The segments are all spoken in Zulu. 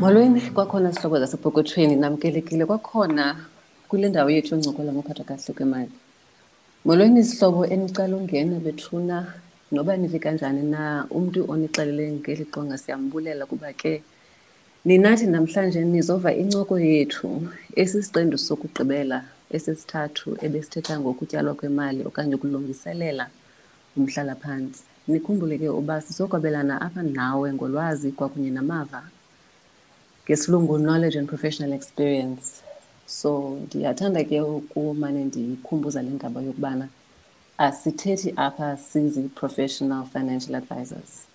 Molweni, kwakhona sihloko zasepokothweni namkelekile kwakhona kule ndawo yethu yoncokola ngophathwa kahle kwemali. Molweni izihlobo enicala ungena bethuna noba nive kanjani na umntu onixelele ngeli qonga siyambulela kuba ke ninathi namhlanje nizova incoko yethu esisiqendu sokugqibela esesithathu ebesithetha ngokutyalwa kwemali okanye ukulungiselela umhlalaphantsi. Nikhumbule ke uba sizokwabelana apha nawe ngolwazi kwakunye namava ngesilungu knowledge and professional experience. So ndiyathanda ke ukumane ndikhumbuza le ndaba yokubana asithethi apha sizi-professional financial advisors.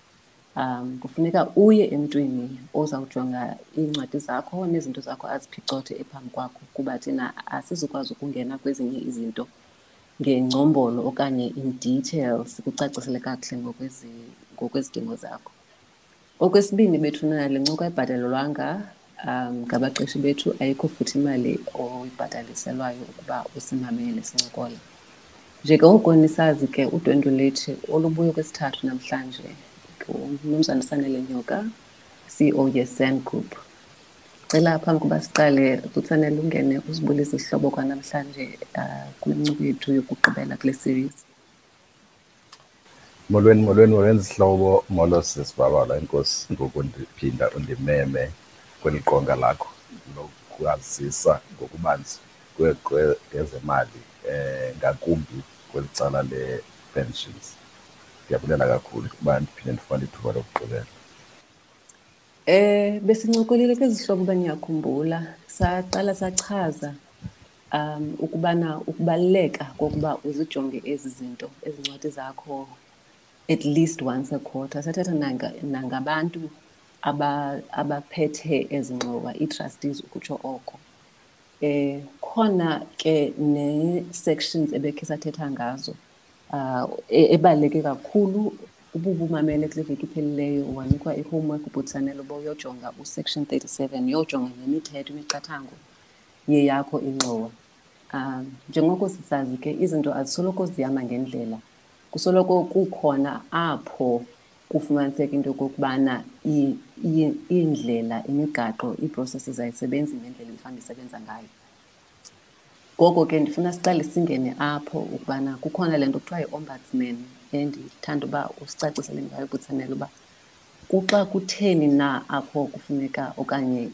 Um, kufuneka uye emntwini ozawujonga iincwadi zakho nezinto zakho aziphicothe ephambi kwakho kuba thina asizukwazi ukungena kwezinye izinto ngengcombolo okanye in detail sikucacisele kakuhle ngokwezidingo zakho. Okwesibini bethu nale ncoko ayibhatalelwanga um ngabaqeshi bethu ayikho futhi imali oyibhataliselwayo ukuba usimamele sincokola. Njengoko nisazi ke udwendwe lethu olubuya kwesithathu namhlanje umnumzana Sanele Nyoka, CEO yeSan Group. Cela phambi kuba siqale kutsanele ungene uzibulise isihlobo kwanamhlanje uh, kule yethu yokugqibela kule series. Molweni molweni molweni sihlobo molo sisibabala inkosi ngokundiphinda undimeme kweli qonga lakho lokwazisa ngokubanzi kwezemali eh ngakumbi kweli cala le-pensions. Ndiyabulela kakhulu ukuba ndiphinde ndifumane ithuba lokugqibela. Eh besincokolile ke zihlobo banyakhumbula saqala sachaza um ukubana ukubaluleka kokuba uzijonge ezi zinto ezincwadi zakho at least once a quarter. Sathatha nanga nangabantu aba abaphethe ezingxowa ii-trustees ukutsho oko. Eh khona ke ne-sections ebekhe sathetha ngazo uh, ebaluleke kakhulu ububumamele kule veki iphelileyo. Wanikwa i-homework ubutsanele uba uyojonga usection 37 uyojonga nemithetho imiqathango yeyakho ingxowa um njengoko sisazi ke izinto azisoloko zihamba ngendlela kusoloko kukhona apho kufumaniseka into yokokubana iindlela imigaqo ii-processes ayisebenzi ngendlela mhlawumbi isebenza ngayo. Ngoko ke ndifuna siqale singene apho ukubana kukhona le nto kuthiwa yi-ombudsman endithanda uba usicacisele ngayo butsanele uba kuxa kutheni na apho kufuneka okanye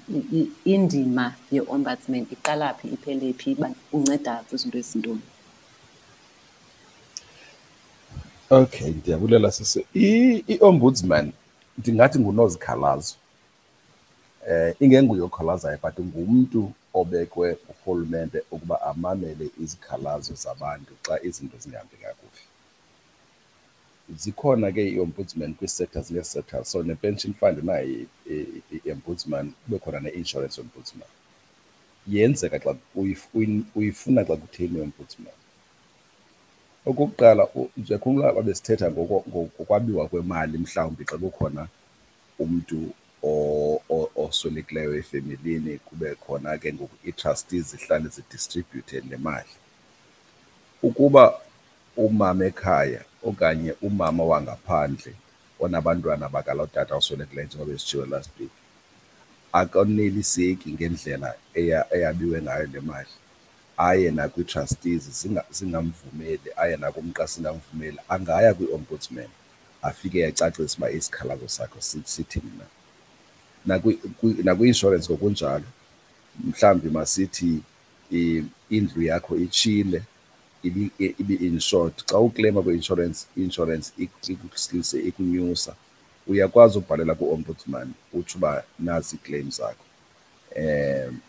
indima ye-ombudsman iqala phi iphele phi uba unceda kwizinto ezintoni okay ndiyabulela sisi i-ombudsman ndingathi ngunozikhalazo eh ingenguye okhalazayo but ngumntu obekwe urhulumente ukuba amamele izikhalazo zabantu xa izinto zingahambi kakuhle. Zikhona ke i-ombudsman kwii-sectors ngee-sectors so ne-pension fund nayo i-ombudsman kube khona ne-insurance ombudsman. Yenzeka xa uyifuna xa kutheni i-ombudsman? Okokuqala ndiyakhumbula babesithetha ngokwabiwa kwemali mhlawumbi xa kukhona umntu oswelekileyo efemelini kube khona ke ngoku ii-trustees zihlale zidistribhuyuthe le mali. Ukuba umama ekhaya okanye umama wangaphandle onabantwana bakalotata oswelekileyo njengoba besitshiwo last week akaneliseki ngendlela eyabiwe ngayo le mali. Aye nakwii-trustees zingamvumeli aye nakumqasi singamvumeli angaya kwi-ombudsman afike acacise uba isikhalazo sakho sithini na nakwi-insurance ngokunjalo mhlawumbi masithi indlu yakho itshile ibi-insured xa ukleyima kwi-insurance i-insurance ikusilise ikunyusa uyakwazi ukubhalela ku-ombudsman utsho uba nazi ii-claim zakho. Um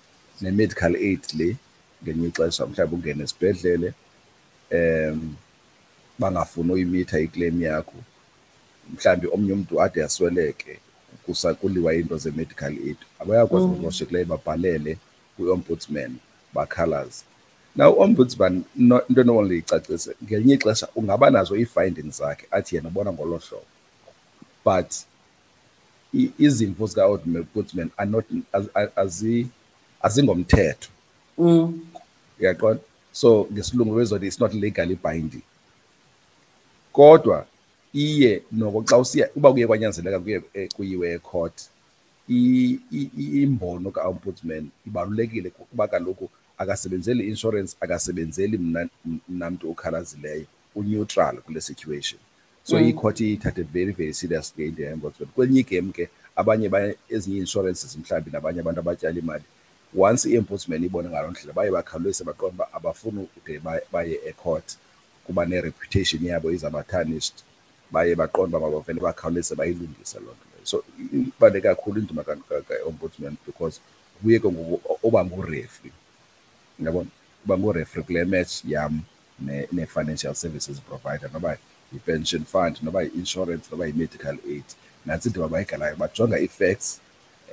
ne-medical aid le ngelinye ixesha mhlawumbi ungene esibhedlele um bangafuni uyimitha iclaim yakho. Mhlawumbi omnye umntu ade asweleke kuliwa iinto ze-medical aid. Abayakwazi ngokushiyekileyo babhalele kwi-ombudsman bakhalaze. Now ombudsman into enoba ndiyicacise ngelinye ixesha ungaba nazo ii-findings zakhe athi yena ubona ngolo hlobo. But izimvo zika-ombudsman azingomthetho. Uyaqonda so ngesilungu bezothi it's not legally binding. Kodwa iye noko xa usiya uba kuye kwanyanzeleka kuye kuyiwe ecourt imbono ka-ombudsman ibalulekile kuba kaloku akasebenzeli i-insurance akasebenzeli mna mnamntu okhalazileyo uneutral kule situation. So mm. icourt iyithathe very very seriously into ye-ombudsman. Kwelinye igame ke abanye ezinye i-insurances mhlawumbi nabanye abantu abatyala imali once i-ombudsman ibone ngaloo ndlela baye bakhawulise baqonda uba abafuni ude baye ecourt kuba ne-reputation yabo izaba tarnished baye baqonda uba mabavele bakhawulise bayilungise loo nto leyo. So ibaluleke kakhulu indima ka-ombudsman because kuye ke ngoku oba ngurefri yabona? Uba ngurefri kule match yam ne-financial services provider noba i-pension fund noba yi-insurance noba yi-medical aid. Nantsi into babayigalayo bajonga ii-facts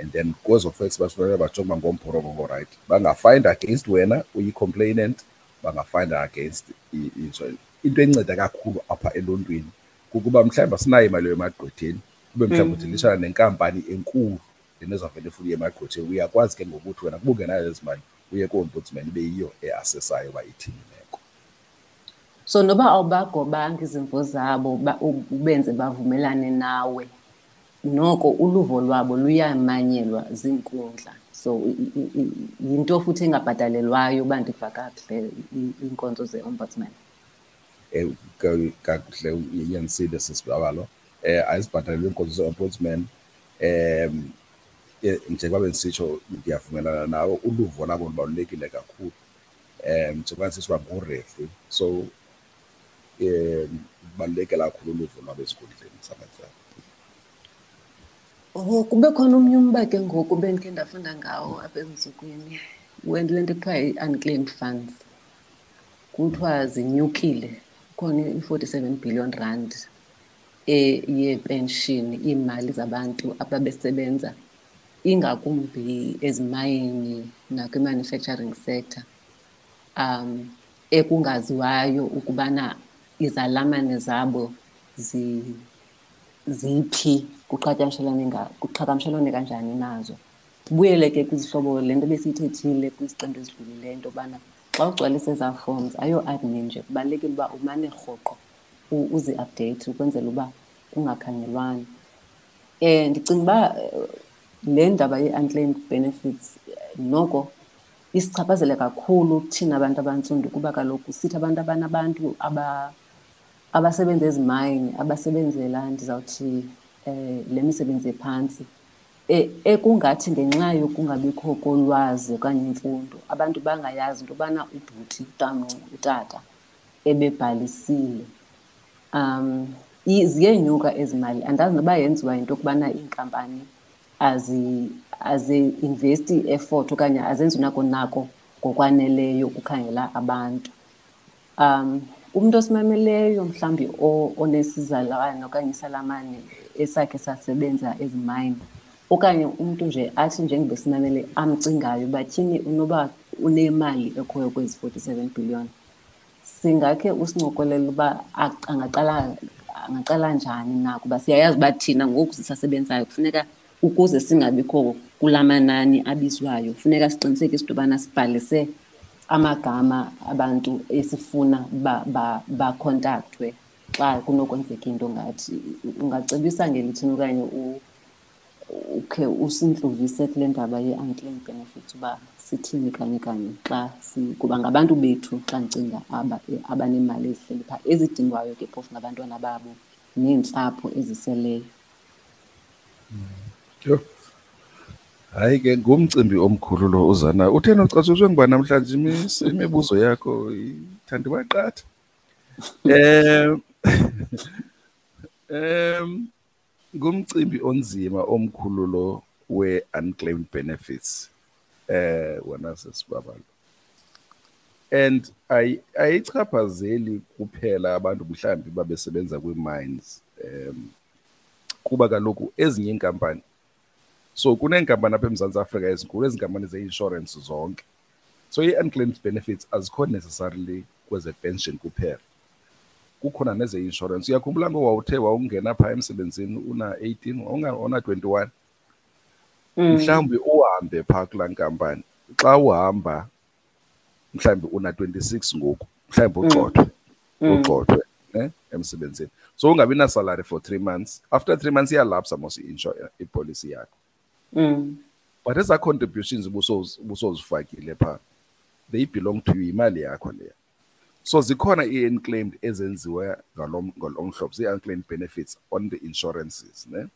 and then kwezo facts basuke bajonga uba ngomporokoko right? Bangafind against wena uyi-complainant bangafind against i-insurance into enceda kakhulu apha eluntwini kukuba mhlawumbi asinayo imali emagqwetheni kube mhlawumbi udilishana nenkampani enkulu lena ezawuvele ifuna emagqwetheni uyakwazi ke ngokuthi wena kuba ungenayo ezi mali uye koombuddsman ibe yiyo easesayo uba ithini imeko. So noba awubagobanga izimvo zabo ubenze bavumelane nawe. Noko uluvo lwabo luyamanyelwa ziinkundla so yinto futhi engabhatalelwayo uba ndiva kakuhle iinkonzo ze-ombudsman. Kakuhle iyanisile sisibabalo um azibhatalelwe iinkonzo ze-ombudsman. Um njengoba bendisitsho ndiyavumelana nawe uluvo labo lubalulekile kakhulu. Um njengoba ndisitsho uba ngurefri so um kubalulekile kakhulu uluvo lwabo ezinkundleni zamatyala Oh kube khona omnye umba ke ngoku bendikhe ndafunda ngawo apha emzukwini le nto kuthiwa i-unclaimed funds kuthiwa zinyukile. Kukhona i-forty-seven billion rand yepenshini iimali zabantu ababesebenza ingakumbi ezimayini nakwi-manufacturing sector um ekungaziwayo ukubana izalamane zabo ziphi kuqhagamshelwane kanjani nazo? Buyele ke kwizihlobo le nto besiyithethile kwizicento ezidlulileyo into yobana xa ugcwalisa ezaa forms ayo-admin nje kubalulekile uba umane rhoqo uzi-update ukwenzela uba kungakhangelwani. Um ndicinga uba le ndaba ye-unclaimed benefits noko isichaphazele kakhulu kuthina abantu abantsundu kuba kaloku sithi abantu abanabantu abasebenza ezimayini abasebenzela ndizawuthi um le misebenzi ephantsi ekungathi ngenxa yokungabikho kolwazi okanye imfundo abantu bangayazi into yobana ubhuti utamncu utata ebebhalisile. Um ziyenyuka ezi mali. Andazi noba yenziwa yinto yokubana iinkampani azi-investi i-effort okanye azenzi unako nako ngokwaneleyo ukukhangela abantu. Um umntu osimameleyo mhlawumbi onesizalwane okanye isalamane esakhe sasebenza ezimayini okanye umntu nje athi njengoba simamele amcingayo uba tyhini unoba unemali ekhoyo kwezi forty-seven billion singakhe usincokolele uba angaqala angaqala njani na kuba siyayazi uba thina ngoku sisasebenzayo. Kufuneka ukuze singabikho kula manani abizwayo funeka siqinisekise into yobana sibhalise amagama abantu esifuna bakhontakthwe xa kunokwenzeka into ngathi ungacebisa ngelithini okanye ukhe usintluvise kule ndaba ye-unclaimed benefits uba sithini kanye kanye xa kuba ngabantu bethu xa ndicinga abaneemali ezihleli phaa ezidingwayo ke phofu ngabantwana babo neentsapho eziseleyo. Yho. Hayi ke ngumcimbi omkhulu lo uzana uthena ucatshiswe ngiba namhlanje imibuzo yakho ithanda baqatha um um ngumcimbi onzima omkhulu lo we-unclaimed benefits eh wena sesibabalo. And ayichaphazeli kuphela abantu mhlawumbi babesebenza kwii-mines um kuba kaloku ezinye iinkampani so kuneenkampani apha eMzantsi Afrika ezinkulu ezi nkampani ze-insurance zonke. So ii-unclaimed benefits azikho necessarily kweze-pension kuphela. Kukhona neze-insurance uyakhumbula ngo wawuthe wawungena phaa emsebenzini una-eighteen una-twenty-one mhlawumbi uhambe phaa kulaa nkampani. Xa uhamba mhlawumbi una-twenty-six ngoku mhlawumbi ugxothwe ugxothwe ne emsebenzini. So ungabi na-salary for three months. After three months iyalapsa mos i-policy yakho. Mm. but ezaa contributions ubusoz- ubusozifakile phaa they belong to you imali yakho leya. So zikhona i-unclaimed ezenziwe ngalo ngalo hlobo zii-unclaimed benefits on the insurances ne?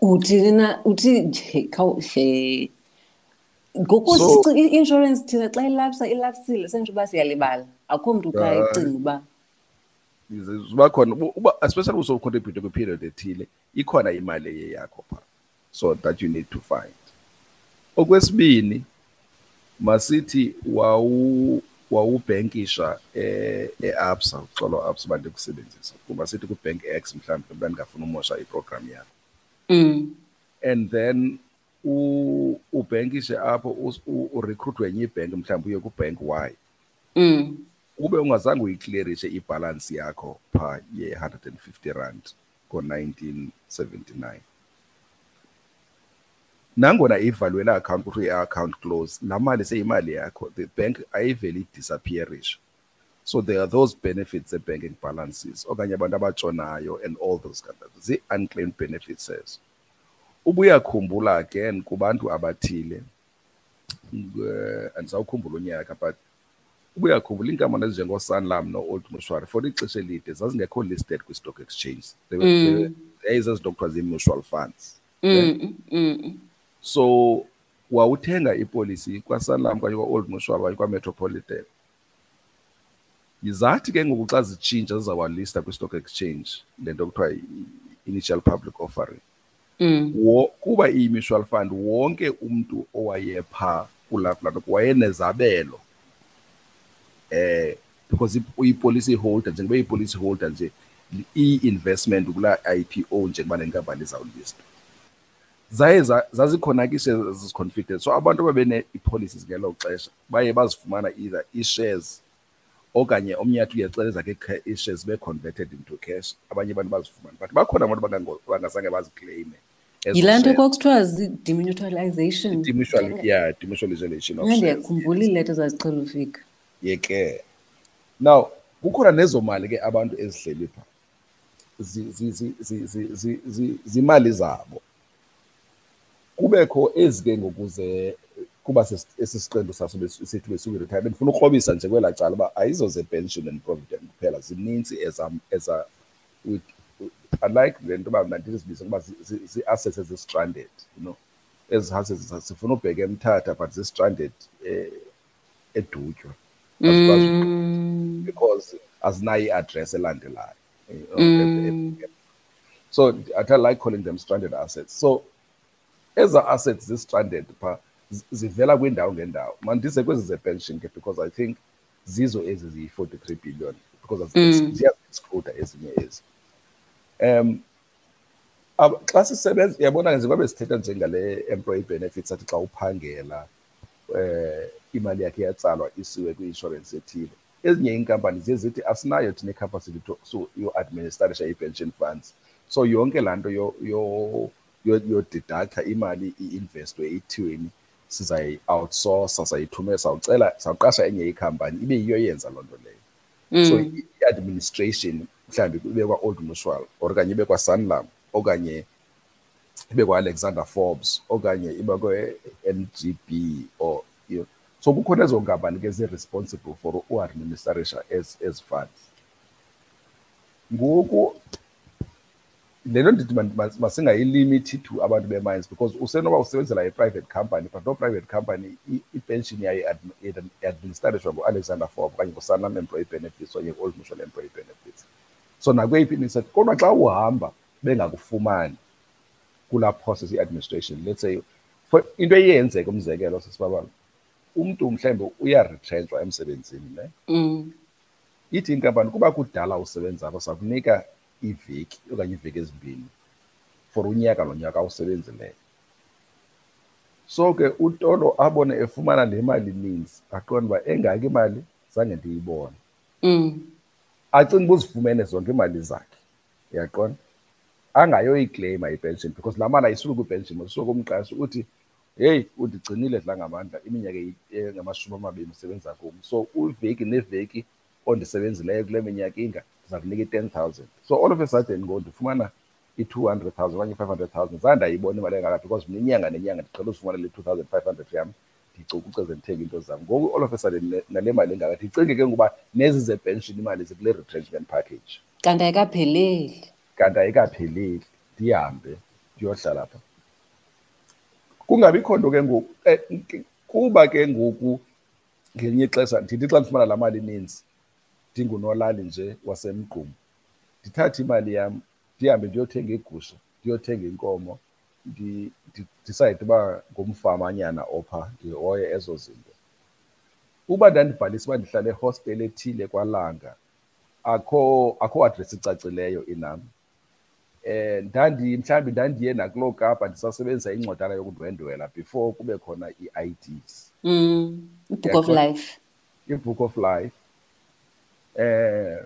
Uthi na uthi nje khawuhle ngoku So- sici- i-insurance thina xa ilapsa ilapsile sentsho uba siyalibala. Akho mntu xa Hayi. ecinga uba Zize- ziba khona ubu- uba especially usocontribute kwi-period ethile ikhona imali eye yakho phaa so that you need to find. Okwesibini masithi wawu wawubhenkisha eh, e-absa uxolo absa uba ndikusebenzisa kuba sithi kwi-bank x mhlawumbi uba ndingafuna umosha iprogram yakho mm, and then u- ubhenkishe apho us- u- urecruitwe enye ibhenki mhlawumbi uye kubhenki y. Mm, ube ungazange uyikliyerishe ibhalansi yakho phaa ye-150 rand ngo-1979 nangona ivalue la account kuthiwa i-account close laa mali seyimali yakho the bank ayivele idisappearishe so there are those benefits ze-banking balances okanye abantu abatshonayo and all those kind of zii-unclaimed benefits ezo ubuyakhumbula again kubantu abathile eh, andisawukhumbula unyaka but ubuyakhumbula iinkampani ezinjengosanlam no-old mutual for ixesha elide zazingekho listed kwi-stock exchange They were- they were- yayizezinto kuthiwa zii-mutual funds mm, mm, so wawuthenga ipolisi kwasanlam kanye kwa-old mutual kanye kwametropolitan. Yizathi ke ngoku xa zitshintsha zizawalista kwi-stock exchange le nto kuthiwa i-initial public offering mm, wo, kuba iyi-mutual fund wonke umntu owayephaa kulaa plan wayenezabelo eh because i- uyi-policy holder njengoba iyi-policy holder nje i-investment kulaa IPO njengoba le nkampani izawulista. Zaye za- zazikhona ke i-shares eziconfident so abantu ababene-policies ngelo xesha baye bazifumana either i-shares okanye omnye athi uyaxeleza ke ca- i-shares zibe converted into cash. Abanye abantu bazifumane. But bakhona abantu abangango- bangazange bazikleyime ezo yilaa nto shares. kwakuthiwa zi-demutualization Demutual- yeah, demutualization of mna shares. ndiyakhumbula iileta zazicela ufika. Yeke now kukhona nezo mali ke abantu ezihleli pha zi- zi- zi- zi- zi- zi- zi- zimali zabo. Kubekho ezi ke ngokuze kuba esi siqendu saso bes- sithi besuku-retire bendifuna ukrobisa nje kwelaa cala uba ayizo ze-pension and provident kuphela zininzi eza eza with- unlike le nto uba mna ndizibize ukuba zi- zi- zii-assets ezi-stranded you know? Ezi assets sifuna ubheka emthatha but zi-stranded eh, edutywa. Mm, because azinayo i-address elandelayo know, Mm. e- e- so i like calling them stranded assets. So eza assets zi-stranded phaa zi- zivela kwindawo ngendawo. Mandize kwezi ze-pension ke because i think zizo ezi ziyi-43 billion because Mm. ziyazi-excluda ezinye ezi. Um xa sisebenza uyabona ke njengoba besithetha njengale employee benefits athi xa uphangela eh imali yakhe yatsalwa isiwe kwi-inshorensi ethile. Ezinye iinkampani ziye zithi asinayo thina icapacity to so yo-administrarisha i-pension funds. So yonke laa nto yo- yo- yo- yodidaktha imali i-investwe ithiweni sizayi-outsourca sayithumela sawucela sawuqasha enye ikhampani ibe yiyo yenza loo nto leyo. So mm, i-administration mhlawumbi ibe kwa-old mutual or kanye ibe kwa-sanlam okanye ibe kwa-alexander forbes okanye ibe kwe-ngb or you know. so kukhona ezo nkampani ke zi-responsible for uadministrarisha ezi ezi funds. Ngoku le nto ndithi ma- ma- masingayilimithi to abantu be-mines because usenoba usebenzela i-private company but no private company ipension yayo iadmi- iad- iadministrarishwa ngu-alexander forbes okanye ngu-sanlam employee benefits okanye ngu-old mutual employee benefits so nakweyiphi imisebenzi kodwa xa uhamba bengakufumani kulaa process i-administration let's say for into eyenzeka umzekelo sisibabalo umntu mhlawumbi uyaretrenchwa emsebenzini ne? Mm, ithi inkampani kuba kudala usebenza apho sakunika iveki okanye iiveki ezimbini for unyaka nonyaka awusebenzileyo so ke utolo abone efumana le mali ininzi aqonda uba engaki imali zange ndiyibone. Mm, acinga uba uzifumene zonke iimali zakhe uyaqonda? Angayoyikleyima ipension because laa mali ayisuki kwipension isuka kumqashi uthi heyi undigcinile dla ngamandla iminyaka eyi- engamashumi amabini usebenza kum. So iveki neveki ondisebenzileyo kule minyaka inga ndiza kunika i-ten thousand. So all of a sudden ngoku ndifumana i-two hundred thousand okanye i-five hundred thousand zandayibona ndayibona imali engaka because mninyanga nenyanga ndiqhela uzifumana le two thousand five hundred yam ndicukuceze ndithenge into zam. Ngoku all of a sudden nale mali engaka ndicinge ke ngoba nezi zepension imali zikule retrenchment package. Kanti ayikapheleli. Kanti ayikapheleli. Ndihambe ndiyohlala pha kungabikho nto ke ngoku eh, kuba ke ngoku ngelinye ixesha ndithi xa ndifumana laa mali ininzi ndingunolali nje wasemgqumo ndithathe imali yam ndihambe ndiyothenga igusha ndiyothenga inkomo ndicide uba ngumfamanyana opha ndihoye ezo zinto. Uba ndandibhalisa uba ndihlala ehostel ethile kwalanga akho akho address icacileyo inam. Eh ndandi mhlawumbi ndandiye nakuloo kapa ndisasebenzisa incwadana yokundwendwela before kube khona ii-IDs mm. book of life. I-book of life. Eh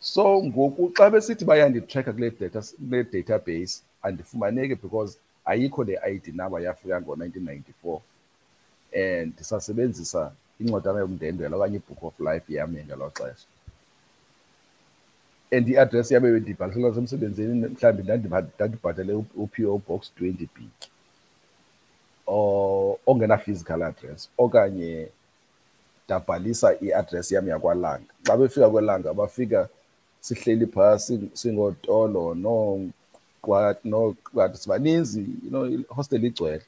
so ngoku xa besithi bayanditracka kule data kule database andifumaneki because ayikho le ID number yafika ngo-1994 and ndisasebenzisa incwadana yokundwendwela okanye i-book of life yam ngelo xesha and i-address yam ebendibhaliselwa semsebenzini mhlawumbi ndandibhatele u-P.O. Box 20 B ongena-physical address okanye ndabhalisa i-address yam yakwalanga. Xa befika kwelanga bafika sihleli phasi singotolo noqwathi sibaninzi you know ihostel igcwele.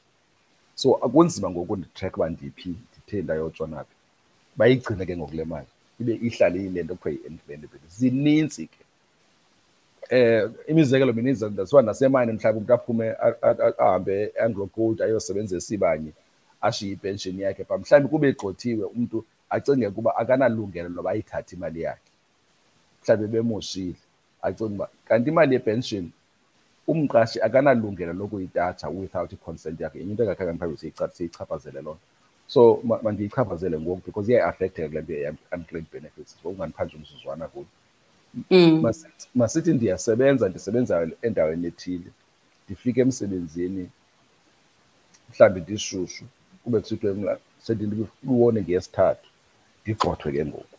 So akunzima ngoku nditrack uba ndiphi ndithe ndayotshona phi bayigcine ke ngoku le mali ibe ihlale ile nto kuthiwa yi-independent zinintsi ke. Eh imizekelo mininzi ndasiba nasemine mhlawumbi umntu aphume ahambe anglo gold ayosebenzisa isibanye ashiye ipenshini yakhe pha mhlawumbi kube egxothiwe umntu acinge ukuba akanalungelo loba ayithathe imali yakhe. Mhlawumbi bemoshile acinge uba kanti imali yepenshini umqashi akanalungelo lokuyitatsha without i-consent yakhe. Enye into engakhange mhlawumbi siyichaphazele loo nto. So mandiyichaphazele ngoku because iyayi-affecteka kule nto ye-unclaimed benefits. Ngokungandiphandle umzuzwana kuyo masithi ndiyasebenza ndisebenza endaweni ethile ndifike emsebenzini mhlawumbi ndishushu. Kube kusithiwe sendiliwone ngeyesithathu ndigxothwe ke ngoku.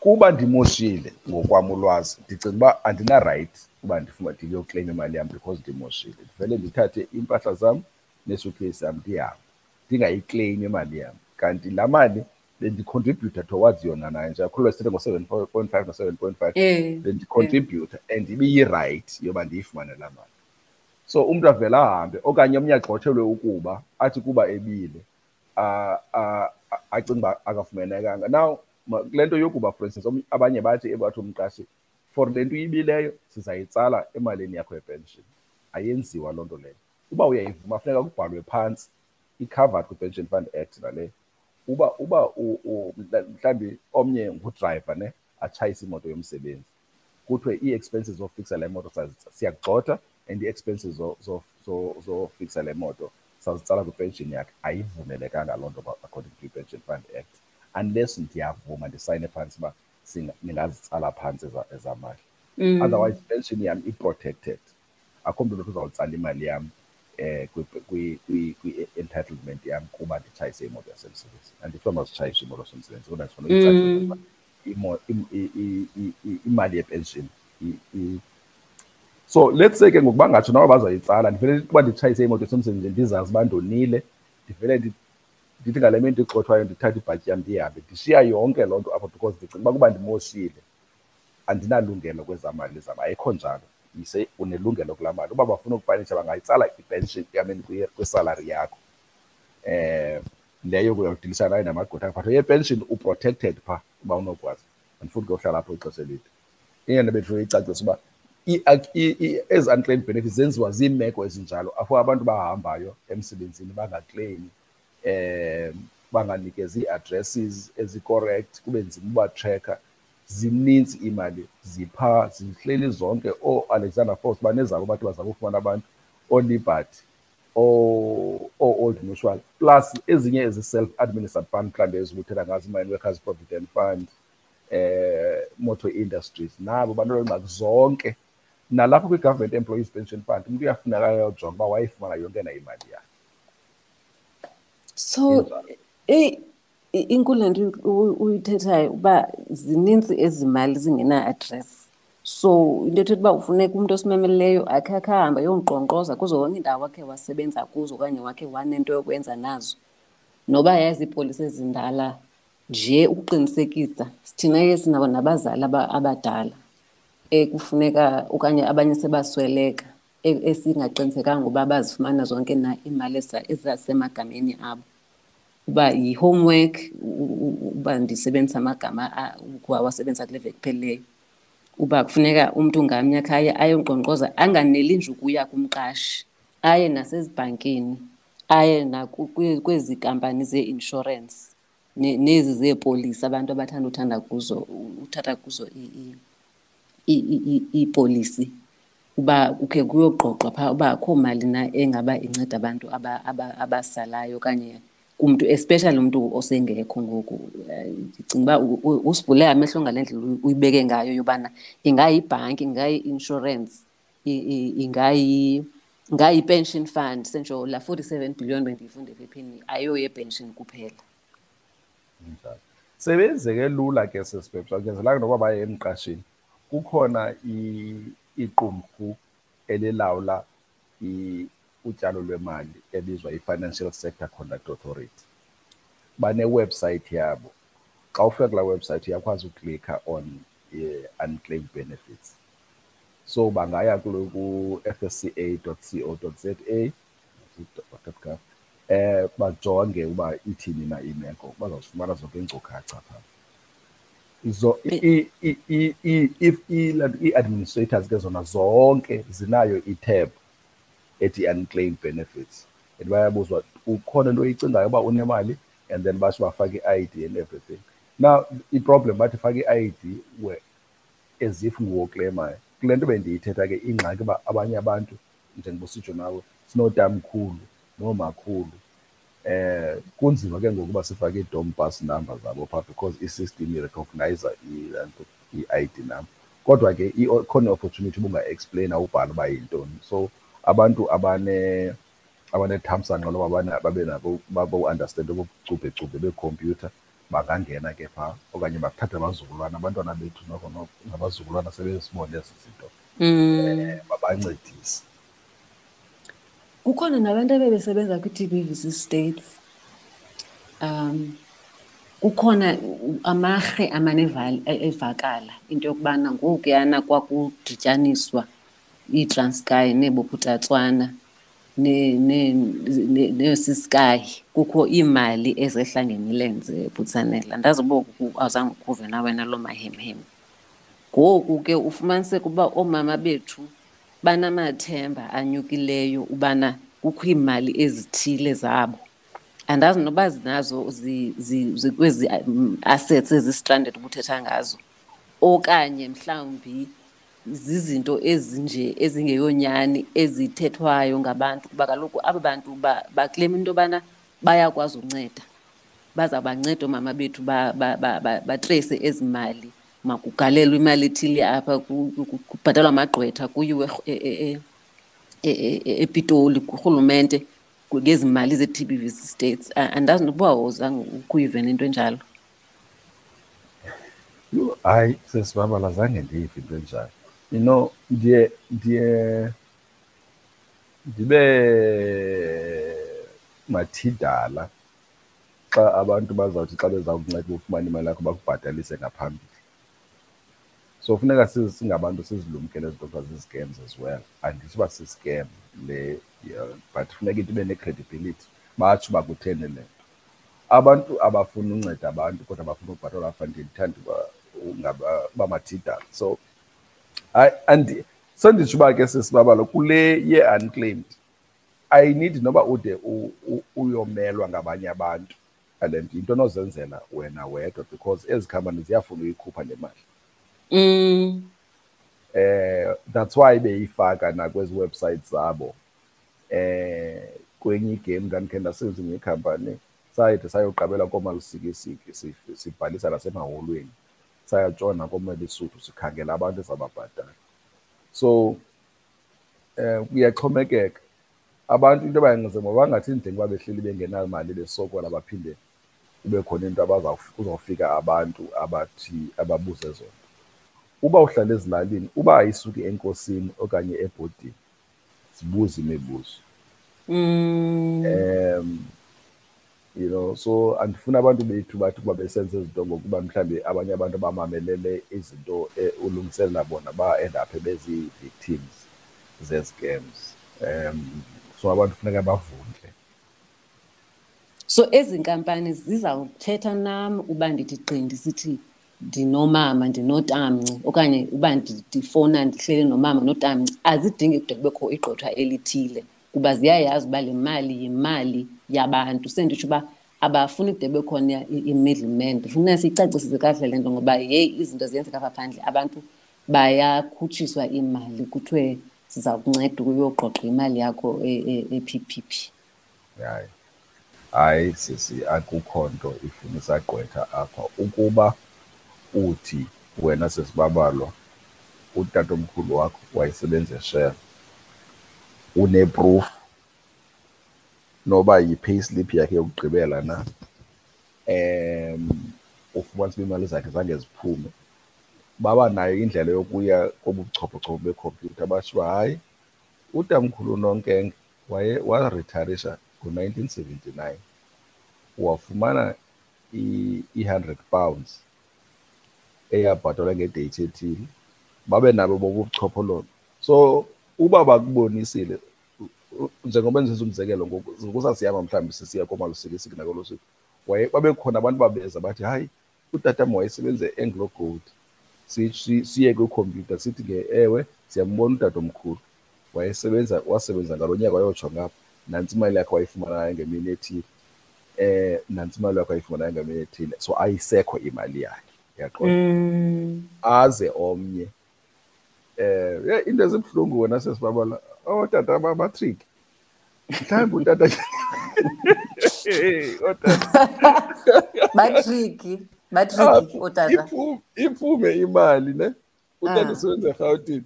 Kuba ndimoshile ngokwam ulwazi ndicinga uba andina-right uba ndifuna ndiyokleyima imali yam because ndimoshile. Ndivele ndithathe iimpahla zam nesuitcase yam ndihambe ndingayikleyimi imali yam. Kanti laa mali bendicontributor towards yona nayo nje akhulule sithi ngo-seven point five no-seven point five bendicontributor and ibiyi-right yoba ndiyifumane laa mali. So umntu avele ahambe okanye omnye agxothelwe ukuba athi kuba ebile acinga uba akafumanekanga now kule nto yokuba for instance abanye bathi bathi umqashi for le nto uyibileyo sizayitsala emalini yakho yepension. Ayenziwa loo nto leyo. Uba uyayivuma funeka kubhalwe phantsi i-covered kwi-pension fund act naleyo uba uba mhlawumbi omnye ngudrayiva ne atshayise imoto yomsebenzi. Kuthiwe ii-expenses zofixa le moto siyakugxotha and ii-expenses zofixa le moto sazitsala kwipenshini yakhe. Ayivumelekanga loo nto according to i-pension fund act. Unless ndiyavuma ndisayine phantsi uba ndingazitsala phantsi ezamali otherwise pension yam i-protected. Akho mntu nothi uzawutsala imali yam eh kwi-entitlement yam kuba nditshayise imoto yasemsebenzini. Andifuna mazitshayishe imoto yasemsebenzini kodwa ndifuna imali yepenshini so let's say ke ngokuba ngatsho nabo bazayitsala ndivele kuba nditshayise imoto yasemsebenzini ndizazi uba ndonile ndivele ndithi ngale mini ndigxothwayo ndithathe ibhatyi yam ndihambe ndishiya yonke loo nto apho because ndicinga uba kuba ndimoshile. Andinalungelo kwezaa mali zam ayikho njalo. Yise unelungelo kulaa mali. Uba bafuna ukufanisha bangayitsala ipension yameni kwisalari yakho. Eh leyo uyawudilisana nayo namagqwetha but yepension uprotected phaa uba unokwazi. Andifuni ke uhlala apho ixesha elide. Ingene bendifuna icacisa uba ezi unclaimed benefits zenziwa ziimeko ezinjalo apho abantu bahambayo emsebenzini bangakleyimi eh banganikezi ii-addresses ezi-correct kube nzima ubatracka zininzi iimali zipha zihleli zonke. Ooalexander force banezabo bathi bazama ufumana abantu ooliberty oo-old mutual plus ezinye ezi-self-administered fund mhlawumbi ezibuthetha ngazo i-mine workers provident fund eh motor industries nabo bantu ngxaki zonke nalapho kwi-government employees pension fund umntu uyafuneka ayojonga uba wayifumana yonke na imali yakhe. So inkulu nto uyithethayo uba zinintsi ezi mali zingena-address. So into ethetha uba ufuneka umntu osimemeleyo akhe akhe ahambe ayonkqonkqoza kuzo zonke iindawo wakhe wasebenza kuzo okanye wakhe wanento yokwenza nazo. Noba yazi iipolisi ezindala nje ukuqinisekisa thina ke sinabo nabazali abadala. Ekufuneka okanye abanye sebasweleka esingaqinisekanga uba bazifumana zonke na iimali ezasemagameni abo. Uba yi-homework uba ndisebenzisa amagama ukuwasebenzisa kule veki uba kufuneka umntu ngamnye akhaye ayonkqonkqoza anganeli nje ukuya kumqashi aye nasezibhankini aye nakwezi kampani zee-inshorensi nezi zeepolisi abantu abathanda uthanda kuzo uthatha kuzo iipolisi uba ukhe kuyoxoxwa phaa uba akho mali na engaba inceda abantu abasalayo okanye kumntu especially umntu osengekho ngoku. Ndicinga uba usivule amehlo ngale ndlela uyibeke ngayo yobana ingayibhanki ingayi-inshorensi ingayi-pension fund sentsho laa forty-seven billion bendiyifunde ephepheni ayoyepension kuphela. Njalo. Sebenzeke lula ke sesibhebha kunyanzelanga noba baye emqashini kukhona iqumrhu elilawula utyalo lwemali ebizwa i-Financial Sector Conduct Authority. Banewebsite yabo. Xa ufika kulaa website uyakwazi uklikha on unclaimed benefits. So bangaya ku-fsca.co.za .gov eh bajonge uba ithini na imeko bazawufumana zonke iinkcukacha phaa. Zo ii-administrators ke zona zonke zinayo i-tab ethi unclaimed benefits. And bayabuzwa ukhona into oyicingayo uba unemali and then basho bafake i-ID and everything. Now iproblem bathi fake i-ID as if nguwoklemayo kule nto bendiyithetha ke ingxaki uba abanye abantu njengoba usitsho nawe sinotamkhulu noomakhulu eh kunzima ke ngokuba sifake ii-dom bus number zabo phaa because i-system irecognizer i-ID number. Kodwa ke khona i-opportunity ubunga-explaina ubhala uba yintoni. So abantu abane abanethamsanqa loba babe nabo babo-understand obucubhecubhe beekhompyutha bangangena ke phaa. Okanye bathathe abazukulwana abantwana bethu noko nabazukulwana sebezibone ezi zinto. Um babancedise. Kukhona nabantu abebesebenza kwi-TBVC states um kukhona amarhe amane evakala into yokubana ngokuyana kwakudityaniswa iTranskei neeBophuthatswana neeCiskei kukho iimali ezehla ngemilenze Phutsanela andazi uba awuzange ukuve na wena loo mahemhem. Ngoku ke ufumaniseke uba oomama bethu banamathemba anyukileyo ubana kukho iimali ezithile zabo. Andazi noba zinazo kwezi assets ezi-stranded ubuthetha ngazo okanye mhlawumbi zizinto ezinje ezingeyonyani ezithethwayo ngabantu kuba kaloku aba bantu baklema into yobana bayakwazi unceda. Bazawubanceda oomama bethu batreyise ezi mali. Makugalelwe imali ethile apha kubhatalwa amagqwetha kuyiwe ePitoli kurhulumente ngezi mali ze-TBVC states. Andazi nokuba awuzange ukuyivena into enjalo. Hayi sesibabala zange ndiyive into enjalo. You know ndiye ndiye ndibe mathidala xa abantu bazawuthi xa bezawukunceda ufumana imali yakho bakubhatalise ngaphambili so funeka singabantu sizilumkele ezi zinto zi-scams as well. Andithi uba si-scam le but funeka into ibe ne-credibility. Batsho uba kutheni le. Nto abantu abafuna unceda abantu kodwa bafuna ukubhatalwa ngaphambili ndithanda uba bamathidala so hayi andi senditsho uba ke sisibabalo kule ye-unclaimed ayinidi noba ude uyomelwa ngabanye abantu. And into onozenzela wena wedwa because ezi khampani ziyafuna uyikhupha le mali. Mm. eh that's why beyifaka nakwezi websites zabo. Eh kwenye igame ndandikhe ndasenza ngekhampani sayide sayoqabela koomalisikisiki sibhalisa nasemahholweni sayatshona komelisuthu sikhangela abantu ezababhatala so eh kuyaxhomekeka. Abantu into abayenze mabangathi ndinga uba behleli bengenamali besokola baphinde kube khona into uzawufika abantu abathi ababuze zona. Uba uhlala ezilalini uba ayisuki enkosini okanye ebhodini zibuze imibuzo. Mm. um you know so andifuna abantu bethu bathi ukuba besenza izinto ngokuba mhlawumbi abanye abantu abamelele izinto eh, ulungiselela bona ba-endaphe bezi-victims ze-scams. Um so abantu funeka bavundle So ezi nkampani zizawuthetha nam uba ndithi gqi ndisithi ndinomama ndinotamnci okanye uba ndi- ndifowuna ndihleli nomama notamnci azidingi kude kubekho igqwetha elithile kuba ziyayazi uba le mali yimali yabantu. Senditsho uba abafuni kude bekhona i- i-middleman ndifuna siyicacisise kakuhle le nto ngoba yeyi izinto ziyenzeka apha phandle. Abantu bayakhutshiswa imali kuthiwe siza kunceda ukuyoqoqa imali yakho e- e- e-P_P_P hayi hayi sisi akukho nto ifuna isagqwetha apha. Ukuba uthi wena sesibabalwa utatomkhulu wakho wayesebenza eshell uneproof noba yi-payslip yakhe yokugqibela na um ufumanisa uba imali zakhe zange ziphume. Baba nayo indlela yokuya kobuchophochopho bekhompyutha basho uba hayi utamkhulu unonkenge waye waritharisha ngo-1979 wafumana i-100 pounds. Eyabhatalwa ngedate ethile babe nabo bobuchophololo so uba bakubonisile u- u- njengoba njenza umzekelo ngoku kusasihamba mhlawumbi sisiya komalusikisiki nakolo suku waye babekhona abantu babeza bathi hayi utatam wayesebenza e-anglo gold. Si- si- siye kwikhompyutha sithi ke ewe siyambona utatomkhulu. Wayesebenza wasebenza ngalo nyaka wayotsho ngapha. Nantsi imali yakhe wayifumanayo ngemini ethile. Eh nantsi imali yakhe wayifumanayo ngemini ethile. So ayisekho imali yakhe. Yaqonda Mm. aze omnye. Eh yeah, into ezibuhlungu wena sesibabala otata bamatrick mhlawumbi utata Hey, otata. Batriki Ah, batriki otata. iphume iphume imali ne? Utata Ah. usebenza eRhawutini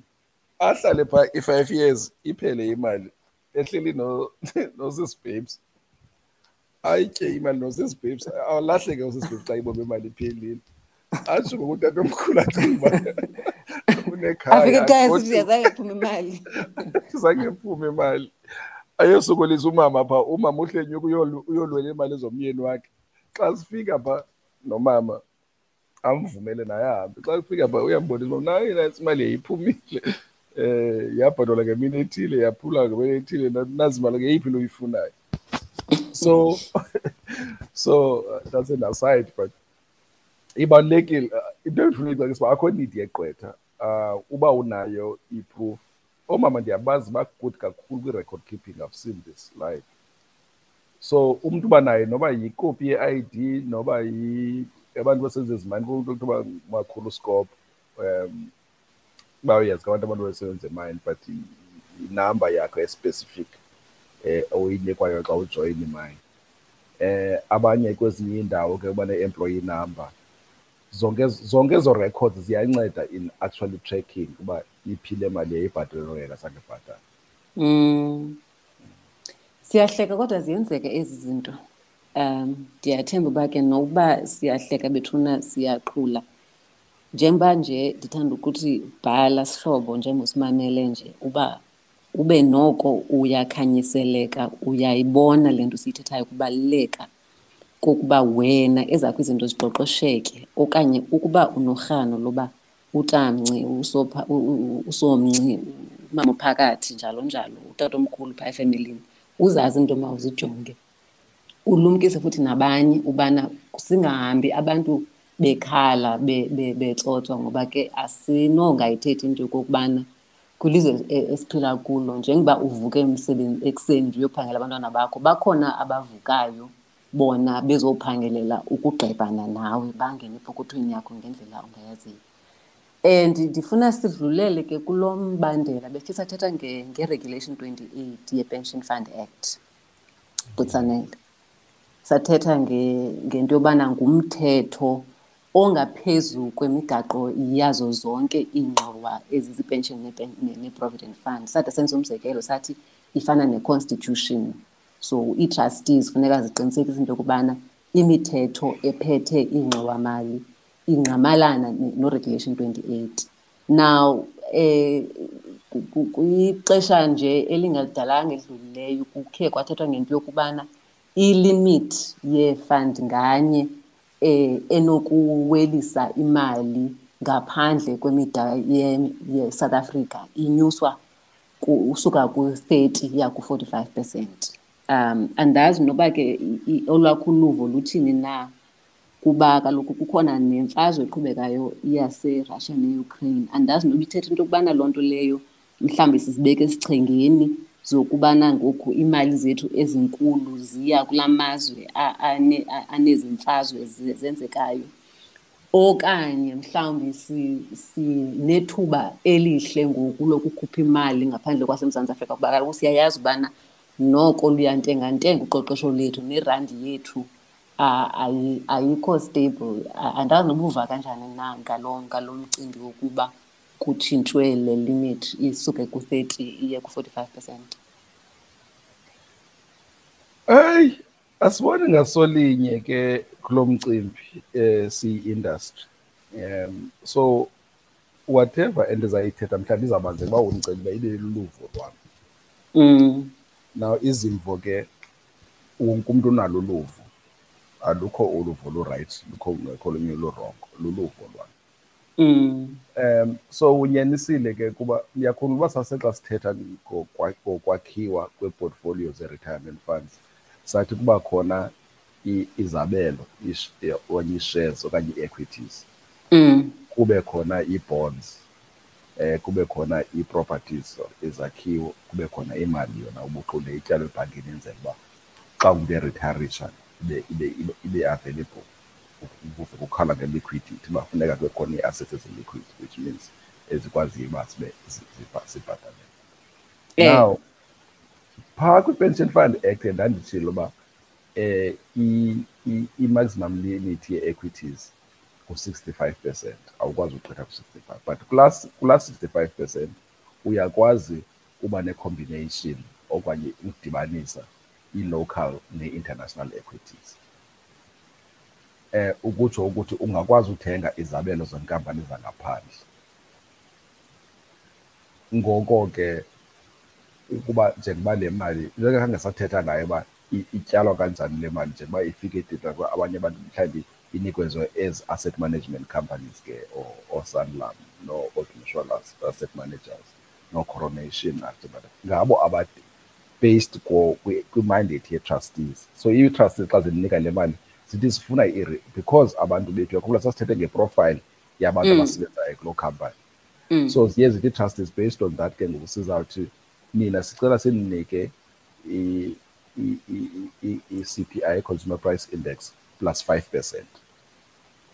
ahlale phaa i-five years iphele imali. Ehleli no nosisi babes. Ayitye imali nosisi babes awulahleke usisi babes xa ibombe imali iphelile. Atsho ngoku utata omkhulu acinga uba unekhaya afike ekhaya kodwa sithi azange iphume imali. Zange iphume imali. Ayosokolisa umama phaa umama uhlenyuka uyolu- uyolwela imali zomyeni wakhe. Xa sifika phaa nomama amvumele naye ahambe. Xa sifika phaa uyambonisa uba nayo nantsi imali yayiphumile. Um yabhatalwa ngemini ethile yaphula ngemini ethile na- nazi imali ngeyiphi lo uyifunayo so so uh, that's an aside but ibalulekile uh, into endifuna uyicakisa uba akho need yegqwetha uh, uba unayo i-proof. Oomama ndiyabazi bagood kakhulu kwi-record keeping i've seen this live so umntu uba naye noba yikopi ye-id noba yi abantu basenza ezimani kuthiwa uba makhulu scope um bayayazi abantu abantu basebenza emine but i- inamba yakho especific eh oyinikwayo xa ujoyina imine. Eh abanye kwezinye iindawo ke uba ne-employee number. Zonke zonke ezo records ziyanceda in actually tracking uba iphile mali yayibhatalelwe yena sange bhatala Mm. Siyahleka kodwa ziyenzeka ezi zinto. Um ndiyathemba uba ke nokuba siyahleka bethuna siyaqhula. Njengoba nje ndithanda ukuthi bhala sihlobo njengosimamele nje uba ube noko uyakhanyiseleka uyayibona le nto siyithethayo kubaluleka kokuba wena ezakho izinto ziqoqosheke okanye ukuba unorhano loba utamnci usopha u- u- usomnci umama ophakathi njalo njalo utatomkhulu phaa efemelini uzazi into mawuzijonge ulumkise futhi nabanye ubana singahambi abantu bekhala be- be- betsotswa ngoba ke asinongayithethi into yokokubana kwilizwe e- esiphila kulo njengoba uvuke emsebenzi ekuseni nje uyophangela abantwana bakho bakhona abavukayo. Bona bezophangelela ukugqebhana nawe bangene epokothweni yakho ngendlela ongayaziyo and ndifuna sidlulele ke kulo mbandela bekhe sathetha nge- nge-regulation 28 ye-pension fund act butsanele sathetha nge- ngento yobana ngumthetho ongaphezu kwemigaqo yazo zonke iingxowa ezizipension nepen- ne- ne-provident fund. Sade senza umzekelo sathi ifana ne-constitution. So ii-trustees funeka ziqinisekise into yokubana imithetho ephethe iingxowamali ingqamalana ne- no-regulation 28 now eh kwixesha nje elingadalanga edlulileyo kukhe kwathethwa ngento yokubana ilimit ye-fund nganye eh enokuwelisa imali ngaphandle kwemida ye-South Africa inyuswa usuka ku-30 ya ku-45 percent. Um andazi noba ke olwakho uluvo luthini na kuba kaloku kukhona nemfazwe eqhubekayo yaserussia ne-ukraine. Andazi noba ithetha into yokubana loo nto leyo mhlawumbi sizibeke esichengeni zokubana ngoku iimali zethu ezinkulu ziya kulaa mazwe anezi mfazwe zenzekayo. Okanye mhlawumbi sinethuba elihle ngoku lokukhupha imali ngaphandle kwasemzantsi afrika kuba kaloku siyayazi ubana noko luyantengantenga uqoqosho lethu nerandi yethu. Ayikho stable. Andazi noba uva kanjani na ngalo ngalo mcimbi wokuba kutshintshwe le limit isuke ku-thirty iye ku-forty-five percent? Hey asibone ngasolinye ke kulo mcimbi eh siyi-industry um so whatever endizayithetha mhlawumbi izawubanze uba undicela ibe luluvo lwam. Mm. Now izimvo ke wonke umuntu unalo uluvo. Alukho uluvo lurayithi lukho ngekho olunye lurongo luluvo lwam Mm. um so unyanisile ke kuba ndiyakhumbula uba sasexa sithetha ngokwakhiwa kweeportfolio ze-retirement funds. Sathi kuba khona izabelo okanye ii-shares okanye ii-equities Mm. kube khona ii-bonds eh kube khona ii-properties izakhiwo kube khona imali yona ubuqule ityalo ebhankini enzela uba xa umntu eritarisha ibe ibe ibe, ibe available ukukhala nge-liquidity uba funeka kube khona ii-assets ezi-liquid which means ezikwaziyo uba zibe zibhataleke Eh. now phaa kwi-pension fund act ndanditshilo uba eh i-maximum limit ye-equities ku-65 percent awukwazi ugqitha ku-65 but kulaa kulaa 65 percent uyakwazi uba ne-combination okanye ukudibanisa i-local ne-international equities. Eh ukutsho ukuthi ungakwazi uthenga izabelo zenkampani zangaphandle. Ngoko ke ukuba njengoba le mali njengekhange sathetha ngayo uba i- ityalwa kanjani le mali njengoba ifike idida kuba abanye abantu mhlawumbi inikezwe as asset management companies ke or- or Sanlam no Old Mutual asset managers no coronation Asset Management. ngabo aba based ko- kwi- kwi-mandate ye-trustees so i-trustees xa zinika le mali zithi zifuna because abantu bethu yakhumbula sasithethe ngeprofile yabantu abasebenzayo kuloo company Mm. so ziye zithi trustees based on that ke ngoku sizawuthi nina sicela sininike i-CPI consumer price index plus 5 percent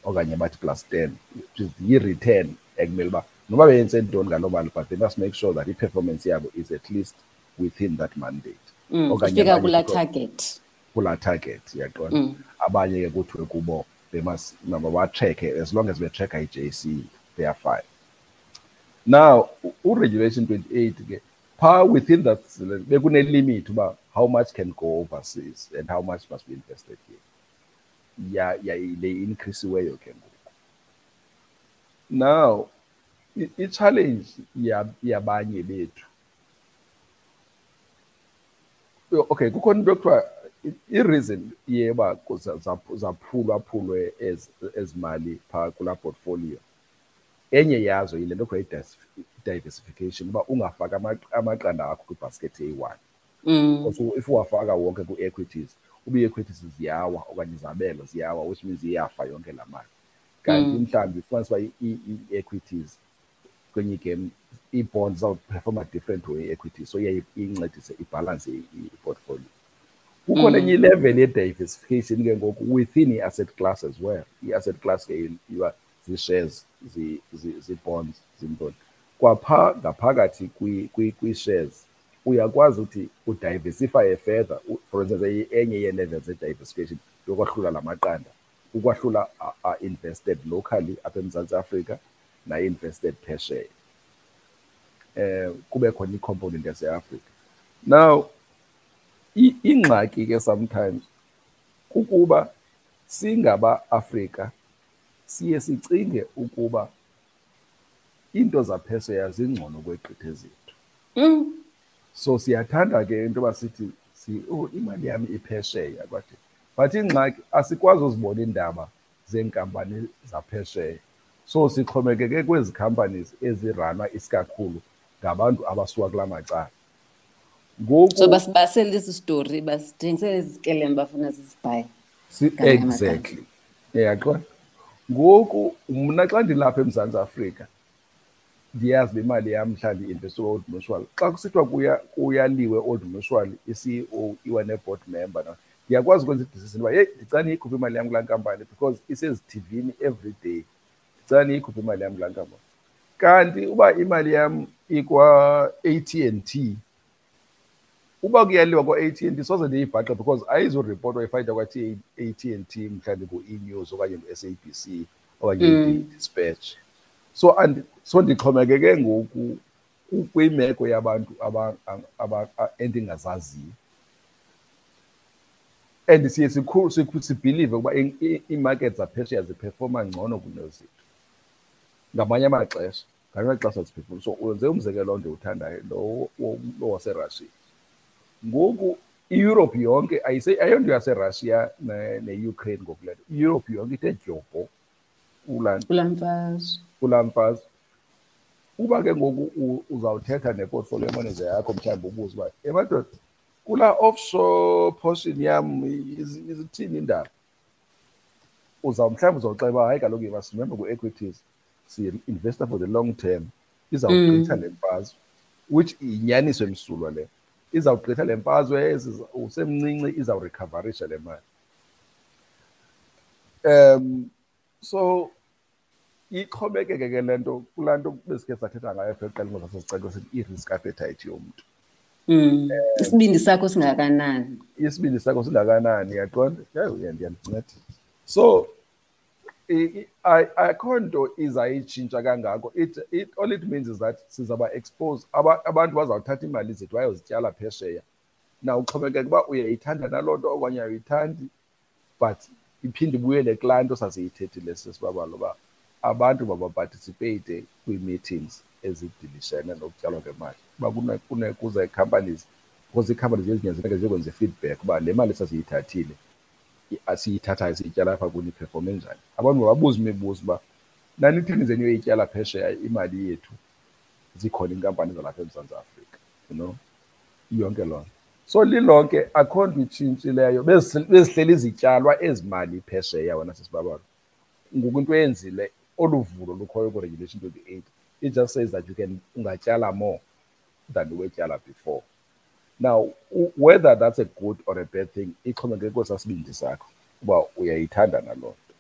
okanye bathi plus 10 which is yi-return ekumele uba noba beyenze ntoni ngaloo mali but they must make sure that i-performance yabo is at least within that mandate Mm. Okanye ifika abanye kulaa target kulaa target yaqonda Mm. abanye ke kuthiwe kubo they must nabo batracke as long as betracka i-JC they are fine now u-regulation 28 ke phaa within that bekune-limit uba how much can go overseas and how much must be invested here le increasiweyo ke ngoku now i- i-challenge ya- yabanye bethu. Yo, okay kukhona into yokuthiwa i- i-reason yeba zaphulwaphulwe ezimali phaa kulaa portfolio enye yazo yile nto kuthiwa i-diversification uba ungafaki ama- amaqanda akho kwibhaskethi eyi-one. Mm. because if uwafaka wonke kwi-equities uba ii-equities ziyawa okanye izabelo ziyawa which means iyafa yonke laa mali kanti mhlawumbi ufumanisa uba i- i- i-equities kwenye igame ii-bonds zawuperforma different way i-equities so iye incedise ibhalanse i-portfolio kukhona enye ilevel ye-diversification ke ngoku within i-asset class as well i-asset class ke iba zii-shares zi- zi- zii-bonds zintoni kwaphaa ngaphakathi kwi- kwi- kwii-shares uyakwazi ukuthi udiversifye further U- for instance enye- enye yee-levels ze-diversification yokwahlula la maqanda. Ukwahlula a- a invested locally apha eMzantsi Afrika na-invested phesheya eh kube khona i-component yase-Africa now i- ingxaki ke sometimes kukuba singaba Afrika siye sicinge ukuba into zaphesheya zingcono kweegqithe zethu. Mm. So siyathanda ke into yoba sithi si oh imali yami iphesheya kwathi but ingxaki asikwazi uzibona iindaba zeenkampani zaphesheya. So sixhomekeke kwezi companies eziranwa isikakhulu ngabantu abasuka kula macala. Ngoku so basibasele esi story basithengisele ezi zikelem bafuna zizibhaye. Si- Ngamanye exactly. Uyaqonda ngoku mna xa ndilapha emzantsi afrika ndiyazi uba imali yam mhlawumbi i-investwe old mutual. Xa kusithiwa kuya kuyaliwe old mutual i-ceo iwa ne-board member na ndiyakwazi ukwenza idecision uba yeyi ndicela ndiyikhuphe imali yam kulaa nkampani because isezithivini every day. Ndicela ndiyikhuphe imali yam kulaa nkampani. Kanti uba imali yam ikwa-a t and t uba kuyaliwa kwa-a t and t soze ndiyibhaxe because ayizuripotwa ifayida kwa-a t and t mhlawumbi ku-e-news okanye ku-s a b c okanye Mm. i-dispatch. So andi so ndixhomekeke ngoku ku- kwimeko yabantu aba- aba- a- endingazaziyo. And siye sikhu- sikhu- sibhilive ukuba i- i- iimarket zaphesheya ziphefoma ngcono kunezethu ngamanye amaxesha ngamanye amaxesha ziphefoma so wenze umzekelo ndiwuthandayo lo wo- lo waserussia. Ngoku ieurope yonke ayise- ayonto yaserussia ne- ne-ukraine ngoku le nto. Ieurope yonke ithe dyobho kulaa kulaa mfazwe. Kulaa mfazwe uba ke ngoku u- uzawuthetha ne-portfolio manager yakho mhlawumbi ubuze uba emadoda kulaa offshore portion yam iz- izithini indaba? Uza mhlawumbi uzawuxela uba hayi kaloku you must remember ku-equities si-investor for the long term. Izawugqitha le mfazwe which inyaniso emsulwa le. Izawugqitha le mfazwe ezi- usemncinci izawurikhavarisha le mali. Um so ixhomekeke ke le nto kulaa nto besikhe sathetha ngayo phela qela sasicela sithi i-risk appetite yomntu. Mm. isibindi sakho singakanani? isibindi sakho singakanani? Yaqonda yayo ndiyandinceda so i- i- ay- akho nto izayitshintsha kangako. It, it, all it means is that sizaba expose aba, abantu bazawuthatha iimali zethu bayozityala phesheya. Na uxhomekeka uba uyayithanda naloo nto okanye ayithandi but iphinde ibuyele kulaa nto sasiyithethile sesibabalo uba abantu mabaparticipate kwii-meetings ezidilishene nokutyalwa kwemali uba kune- kune- kuze companies because ii-companies ezinyanzeleke ziyokwenza i-feedback uba le mali sasiyithathile i- asiyithathayo siyityala apha kuni iphefome njani. Abantu mababuze imibuzo uba nanithini zenu yoyityala phesheya imali yethu? Zikhona iinkampani zalapha emzantsi afrika you know? Yonke loo nto. So lilonke akho nto itshintshileyo. Bezihl- bezihleli zityalwa ezi mali phesheya wena sisibabalo ngoku into eyenzile olu vulo lukhoyo ku-regulation twenty-eight. It just says that you can ungatyala more than uwetyala before. Now u- whether that's a good or a bad thing ixhomekeke kwesasibindi sakho uba uyayithanda naloo nto.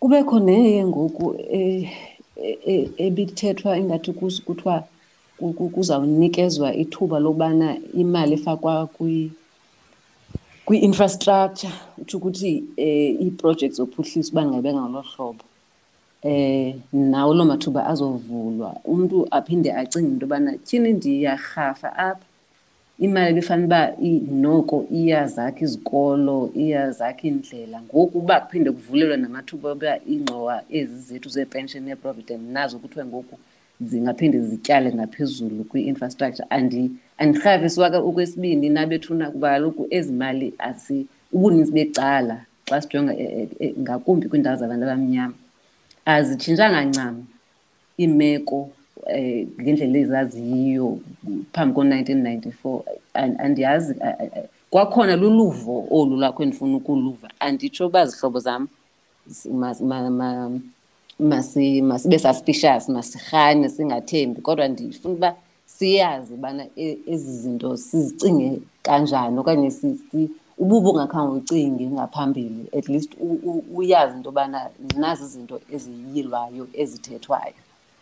Kubekho neye ngoku eh, eh, eh, ebithethwa ingathi kus- kuthiwa ku- ku- kuzawunikezwa ithuba lokubana imali efakwa kwi kwi-infrastructure utsho ukuthi um ii-projects zophuhlisa uba ngabe ngalo hlobo. Um nawo loo mathuba azovulwa. Umntu aphinde acinge into yobana tyhini ndiyarhafa apha. Imali ebifana uba noko iyazakha izikolo iyazakha indlela ngoku uba kuphinde kuvulelwe namathuba oba iingxowa ezi zethu zeepension neeprovident nazo kuthiwe ngoku zingaphinde zityale ngaphezulu kwi-infrastructure Andi- andirhavisiwa ke okwesibini nabethuna kuba kaloku ezi mali asi ubuninzi becala xa sijonga eh, eh, eh, ngakumbi kwiindawo zabantu abamnyama. Azitshintshanga ncam iimeko eh ngendlela ezaziyiyo phambi ko-1994 An- andiyazi a- a- a- kwakhona luluvo olu lakho endifuna ukuluva. Anditsho uba zihlobo zam s- mas- ma- ma- masi- masibe suspicious masirhane singathembi. Kodwa ndifuna uba siyazi ubana e- ezi zinto sizicinge kanjani okanye si- si- ububa ungakhange ucinge ngaphambili at least u- u- uyazi into yobana nazi izinto eziyilwayo ezithethwayo.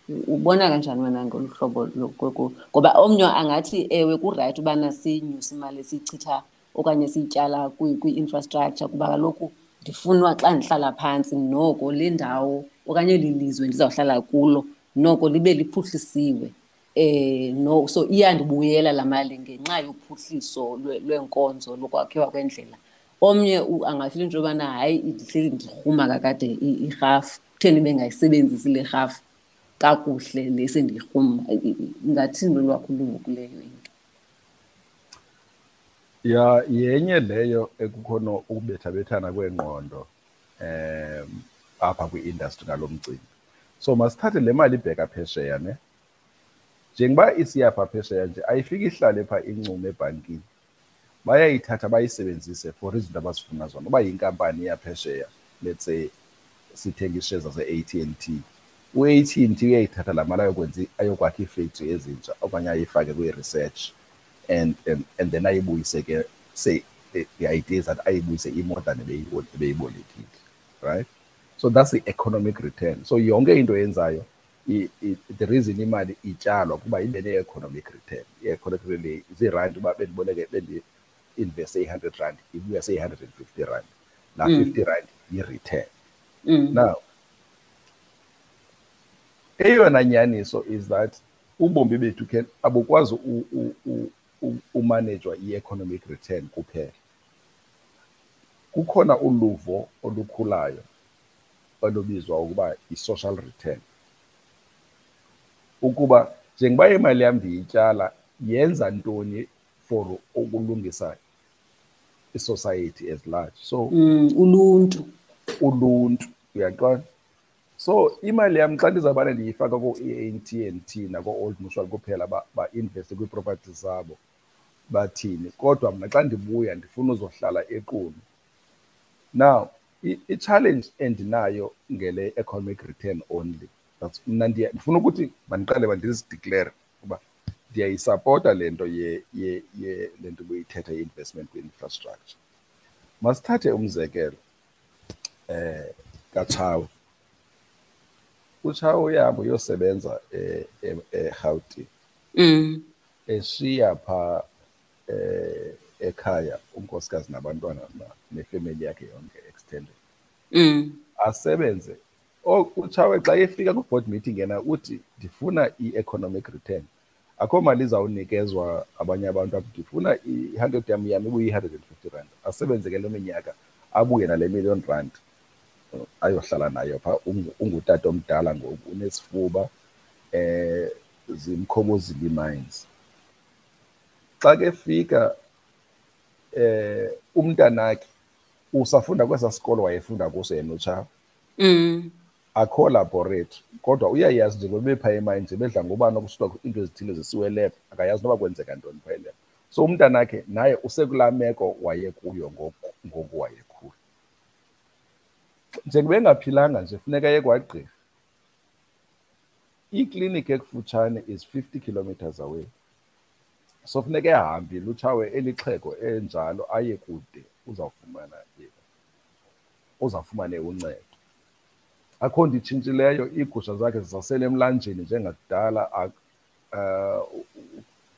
U- ubona kanjani wena ngolu hlobo lokuku ngoba omnye angathi ewe kurayithi ubana siyinyuse imali esiyichitha okanye siyityala kwi- kwi-infrastructure kuba kaloku ndifunwa xa ndihlala phantsi noko le ndawo okanye eli lizwe ndizawuhlala kulo noko libe liphuhlisiwe. Eh no so iyandibuyela laa mali ngenxa yophuhliso lwe- lweenkonzo lokwakhiwa kwendlela. Omnye u- angafila into yobana hayi ndihleli ndirhuma kakade i- irhafu kutheni bengayisebenzisi le rhafu kakuhle le sendiyirhuma? Ngathini lwakho uluvo kuleyo into. Ya yenye leyo ekukhona ukubethabethana kwengqondo um apha kwi-industry ngalo mcimbi. So masithathe le mali ibheka phesheya ne njengoba isiyapha phesheya nje ayifiki ihlale pha incumo ebhankini. Bayayithatha bayisebenzise for izinto abazifuna zona. Uba yinkampani yaphesheya let's say sithenga ishares zase-AT&T u-AT&T uyayithatha la mali ayokwenza ayokwakha iifactory ezintsha okanye ayifake kwi-research and, and, and then ayibuyise ke say the, the idea is that ayibuyise i-more than ebeyibolekile right? So that's the economic return. So yonke into yenzayo the reason imali ityalwa kuba ibe ne-economic return i-economic return ziirandi uba bendiboleke bendi-investe i-hundred rand ibuya seyi-hundred and fifty rand. La fifty rand yi-return. Now eyona nyaniso is that ubomi bethu can abukwazi umanejwa i-economic return kuphela. Kukhona uluvo olukhulayo olubizwa ukuba i-social return. Ukuba njengoba imali yam ndiyityala yenza ntoni for ukulungisa i-society as large? So uluntu. Uluntu uyaqonda so imali yam xa ndizawubana ndiyifaka koo-A&T nako-Old Mutual kuphela ba-investe kwii-properties zabo bathini? Kodwa mna xa ndibuya ndifuna uzohlala equnu. Now i-challenge endinayo ngele economic return only that's mna ndifuna ukuthi mandiqale mandizideclare uba ndiyayisapota le nto ye, ye, ye le nto buyithetha i-investment kwi-infrastructure masithathe umzekelo eh katshawe utshawe uyahamba uyosebenza eGauteng mm. eshiya pha eh ekhaya unkosikazi nabantwana nefemeli yakhe yonke extended mm. asebenze uChawe xa efika ku-board meeting yena uthi ndifuna i-economic return. Akho mali izawunikezwa abanye abantu apho ndifuna i-hundred yam yam ibuyi-hundred and fifty rand. Asebenze ke le minyaka abuye nale million rand ayohlala nayo pha ungutata omdala ngoku unesifuba eh zimkhobozile mines. Xa ke fika eh umntanakhe usafunda kwesa sikolo wayefunda kuso yena utshawa mm. Akho laboratory kodwa uyayazi nje ngoba bepha emine nje bedla ngobani okusuka into ezithile zisiwe lab akayazi noba kwenzeka ntoni pha lab. So umntanakhe naye usekulaa meko wayekuyo ngoku ngoku wayekhula njengoba engaphilanga nje funeka ye kwagqirha ikliniki ekufutshane is 50 kilometers away. So funeka ehambile utshawe elixhego enjalo aye kude uzawufumana uzawufumane uncedo. Akho nto itshintshileyo iigusha zakhe zisasele emlanjeni njengakudala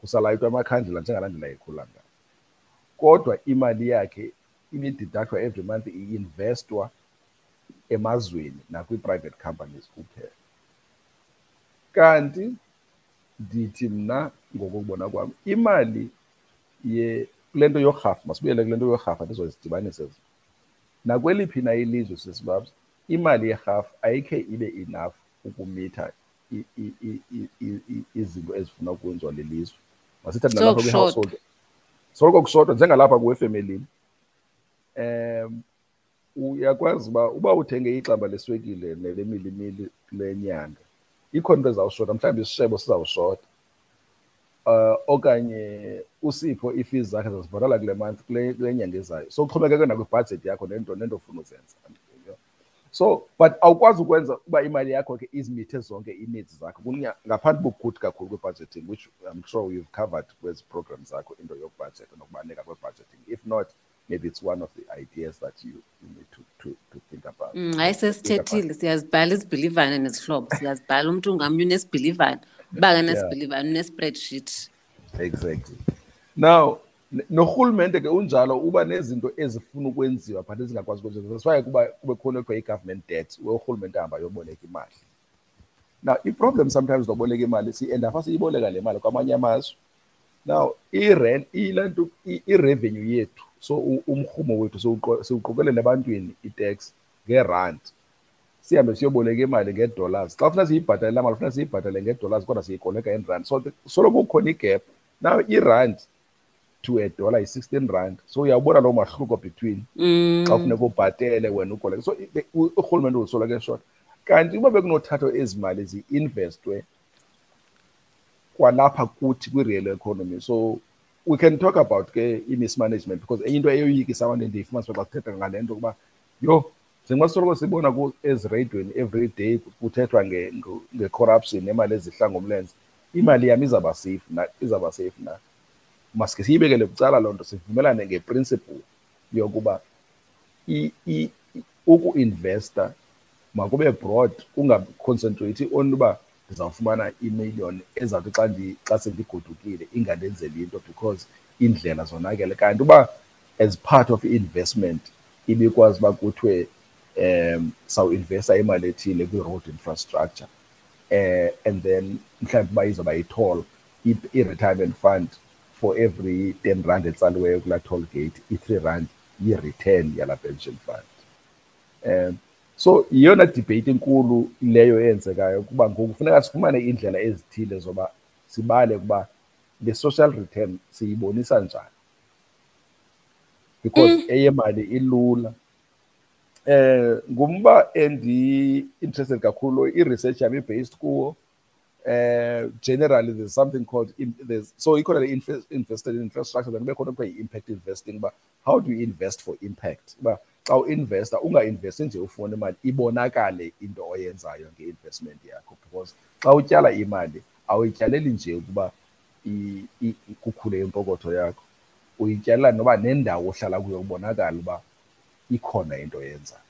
kusalayitwa amakhandlela njengalaa ndlela ekhula ngayo. Kodwa imali yakhe ibididakthwa every month i-investwa emazweni nakwii-private companies kuphela. Kanti ndithi mna ngokokubona kwam imali ye kule nto yorhafu masibuyele kule nto yorhafu ndizozidibanise nakweliphi na ilizwe sisibabs? Imali yerhafu ayikhe ibe enough ukumitha izinto ezifuna ukwenziwa lilizwe masithathe nalapha kwi-household. Soloko kushotha njengalapha kuwe efemelini um uyakwazi uba uba uthenge ixamba leswekile nele milimili kule nyanga ikhona into ezawushota mhlawumbi isishebo sizawushota uh, okanye usipho iifees zakhe zazibhatala kule month kule, kule nyanga ezayo. So kuxhomekeke nakwibhajethi yakho nento nento ofuna uzenza. So but awukwazi ukwenza uba imali yakho ke izimithe zonke ii-needs zakho. Ngaphandle bokukuthi kakhulu kwe-budgeting which i'm sure you've covered kwezi programs zakho into yokubhajetha nokubaluleka kwe-budgeting. If not maybe it's one of the ideas that you, you need to, to, to think about. Mm, hayi sesithethile. Siyazibhala izibhilivana nezihlobo siyazibhala umntu ngamnye unesibhilivana uba kanesibhilivana unespreadsheet. Exactly. Now norhulumente ke unjalo uba nezinto ezifuna ukwenziwa but ezingakwazi ukwenziwa. That's why kuba kube khona ekuthiwa i-government debt urhulumente ahamba ayoboleka imali. Now i-problem sometimes noboleka imali si-enda pha siyiboleka le mali kwamanye amazwe. Now i-rent ile nto i- i-revenue yethu so u- umrhumo wethu siwuqo- siwuqokelela ebantwini i-tax ngerandi sihambe siyoboleka imali ngedollars. Xa ufuna siyibhatale laa mali ufuna siyibhatale ngedollars kodwa siyikoleka in rand so soloko kukhona igap. Now irand to a dollar yi-sixteen rand. So uyawubona loo mahluko between xa kufuneka ubhatele wena ukoleka so urhulumente uzisoloko eshota kanti uba bekunothathwa ezi mali zi-investwe kwalapha kuthi kwi-real economy. So we can talk about ke i-mismanagement because enye into eyoyikisa abantu endiyifumanisa xa kuthetha ngale nto ukuba yho njengoba sisoloko sibona ezireyidweni every day kuthethwa nge-corruption nemali ezihla ngomlenze imali yam izawuba safe na izawuba safe na? Maske siyibekele bucala loo nto sivumelane ngeprinciple yokuba uku-investa makube broad ungaconcentrate on uba ndizawufumana imiliyoni ezawuthi xa xa sendigodukile ingandenzeli into because iindlela zonakele. Kanti uba as part of i-investment ibikwazi uba kuthiwe um sawuinvesta imali ethile kwi-road infrastructure uh, and then mhlawumbi uba izoba yi-toll i-retirement fund for every ten rand etsaliweyo kulaa toll gate i-three rand yi-return yalaa pension fund. Um so yiyona debate enkulu leyo eyenzekayo kuba ngoku kufuneka sifumane iindlela ezithile zoba sibale ukuba le social return siyibonisa njani. Because eyemali ilula. Eh ngumba endi-interested kakhulu i-research yami i-based kuwo uh, generally there's something called there's so ikhona le invested in infrastructure then kube khona kuthiwa yi-impact investing uba how do you invest for impact? Uba xa uinvesta ungainvesti nje ufuna imali ibonakale into oyenzayo nge-investment yakho because xa utyala imali awuyityaleli nje ukuba kukhule impokotho yakho. Uyityalela noba nendawo ohlala kuyo ubonakala uba ikhona into oyenzayo.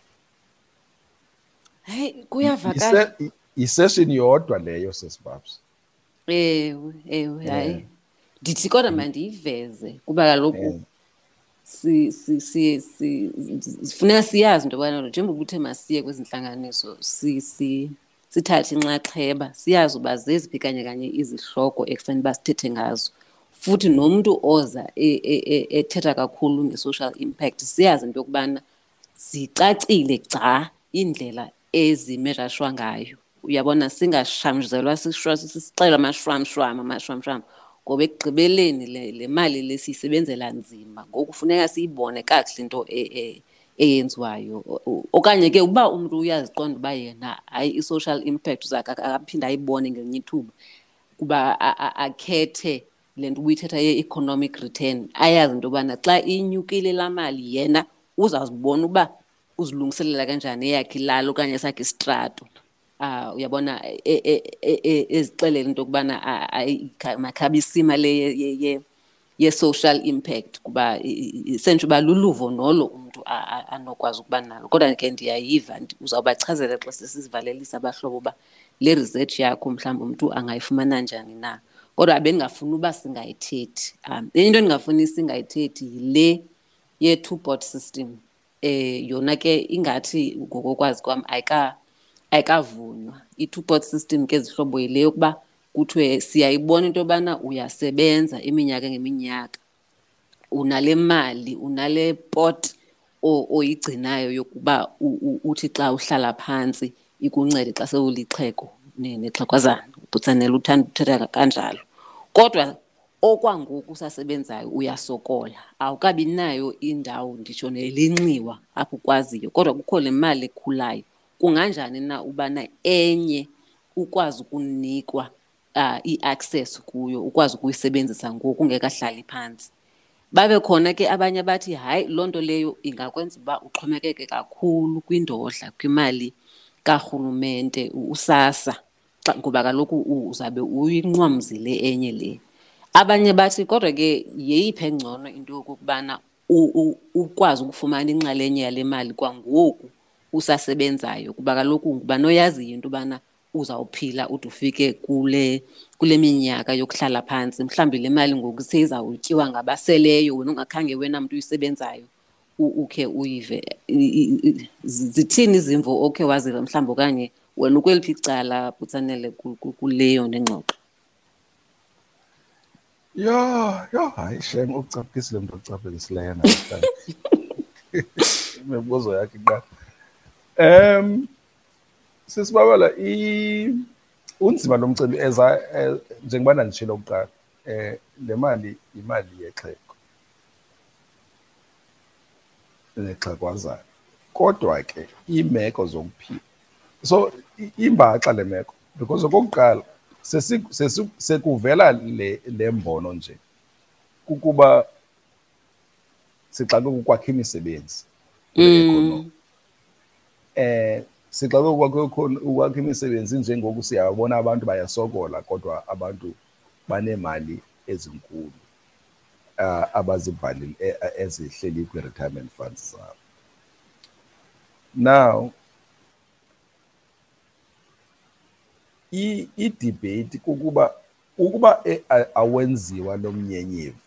Hayi kuyavakala. Yisession yodwa leyo sesibabs ewe ewe hayi. Ndithi kodwa mandiyiveze kuba kaloku si si si si sifuneka siyazi into yobana njengoba uthe masiye kwezi ntlanganiso si si sithathe inxaxheba siyazi uba zeziphi kanye kanye izihloko ekufanele uba sithethe ngazo. Futhi nomntu oza ethetha kakhulu nge-social impact siyazi into yokubana zicacile gca iindlela ezimejashwa ngayo. Uyabona singashamjelwa sisixela amashwamshwam amashwamshwam ngoba ekugqibeleni le, le mali le siyisebenzela nzima ngoku funeka siyibone kakuhle into eyenziwayo. Okanye ke uba umntu uyaziqonda uba yena hayi i-social impact uzakhe akaphinde ayibone ngelinye ithuba kuba akhethe le nto ubuyithetha ye-economic return ayazi into yobana xa inyukile laa mali yena uzawuzibona uba uzilungiselela kanjani eyakhe ilali okanye esakhe isitrato. Uh, uyabona ezixelela into yokubana makhabe isima le ye-social impact kuba sentsho uba luluvo nolo umntu anokwazi ukuba nalo. Kodwa ke ndiyayiva uzawubachazela xa sesizivalelisa abahlobo uba le research yakho mhlawumbi umntu angayifumana njani na. Kodwa bendingafuni uba singayithethi um enye into endingafuni singayithethi yile ye-two bot system eh yona ke ingathi ngokokwazi kwam ayika ayikavunywa i-two pot system ke zihlobo yile yokuba kuthiwe siyayibona into yobana uyasebenza iminyaka ngeminyaka. Unale mali unale pot oyigcinayo yokuba uthi xa uhlala phantsi ikuncede xa sewulixheko nexhekwazana ubhutsanela uthanda uthetha kanjalo. Kodwa okwangoku usasebenzayo uyasokola. Awukabi nayo indawo nditsho nelinxiwa apho ukwaziyo kodwa kukho le mali ekhulayo kunganjani na ubana enye ukwazi ukunikwa uh, i-access kuyo ukwazi ukuyisebenzisa ngoku ungekahlali phantsi babe khona ke abanye bathi hayi loo nto leyo ingakwenza uba uxhomekeke kakhulu kwindodla kwimali karhulumente usasa ngoba kaloku uzawube uyinqwamzile enye le. Abanye bathi kodwa ke yeyiphi engcono into yokokubana ukwazi ukufumana inxalenye yale mali kwangoku usasebenzayo kuba kaloku nguba noyaziyo into yobana uzawuphila ude ufike kule kule minyaka yokuhlala phantsi mhlawumbi le mali ngoku seyizawutyiwa ngabaseleyo wena ungakhange wena mntu uyisebenzayo ukhe uyive zithini izimvo okhe waziva mhlawumbi okanye wena ukweliphi icala butsanele kuleyo nengxoxo Yho, yho, hayi shem ucaphukisile mntu ocaphukisileyo namhlanje. Imibuzo yakhe iqala. Um sisibabala i unzima lomcimbi eza njengoba ndanditshilo kuqala eh le mali imali yexhego. Nexhegwazana. Kodwa ke iimeko zokuphila. So imbaxa le meko because okokuqala sekuvela le le mbono nje kukuba sixakwe ukwakha imisebenzi. Economy eh sixakwe ukwakha ukwakha imisebenzi njengoku siyabona abantu bayasokola kodwa abantu banemali ezinkulu uh, abazivalile e- e- ezihleli kwi-retirement funds zabo. Now i- i-debate kukuba ukuba e- a- awenziwa lo mnyenyevu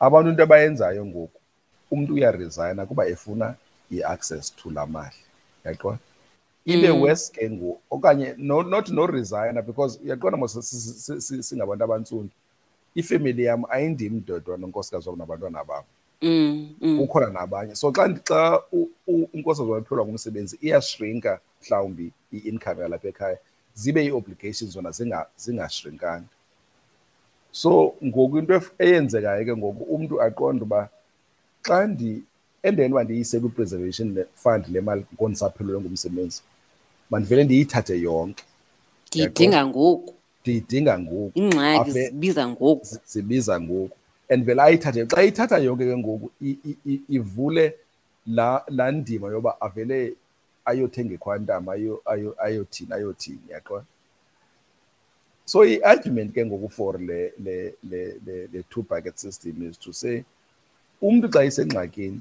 abantu into abayenzayo ngoku umuntu uyaresigna kuba efuna i-access to la mali. Yaqonda ibe worse ke ngoku okanye no, not no resigner because uyaqonda mos si- si- si- si- singabantu abantsundu. Ifemeli yam ayindim ndodwa nonkosikazi wam nabantwana bam. Mm, mm. kukhona nabanye. So xa xa u- u- inkosikazi wam iphelwa ngumsebenzi iyashrinka mhlawumbi i-income yalapha ekhaya zibe ii-obligations zona zinga- zingashrinkanga. So ngoku into ef- eyenzekayo ke ngoku umntu aqonde uba xa ndi endeni uba ndiyise kwi-preservation le- fund le mali ngondisaphelelwe ngumsebenzi? Mandivele ndiyithathe yonke. Ndiyidinga ngoku. Ndiyidinga ngoku. Ingxaki Ave- zibiza ngoku. zi- zibiza ngoku. And vele ayithathe. Xa ithatha yonke ke ngoku ivule la laa ndima yoba avele ayothenga ayo- ayothini ayothini yaqona so i-argument ke ngoku for le le le le, le two bucket system is to say umntu xa isengxakini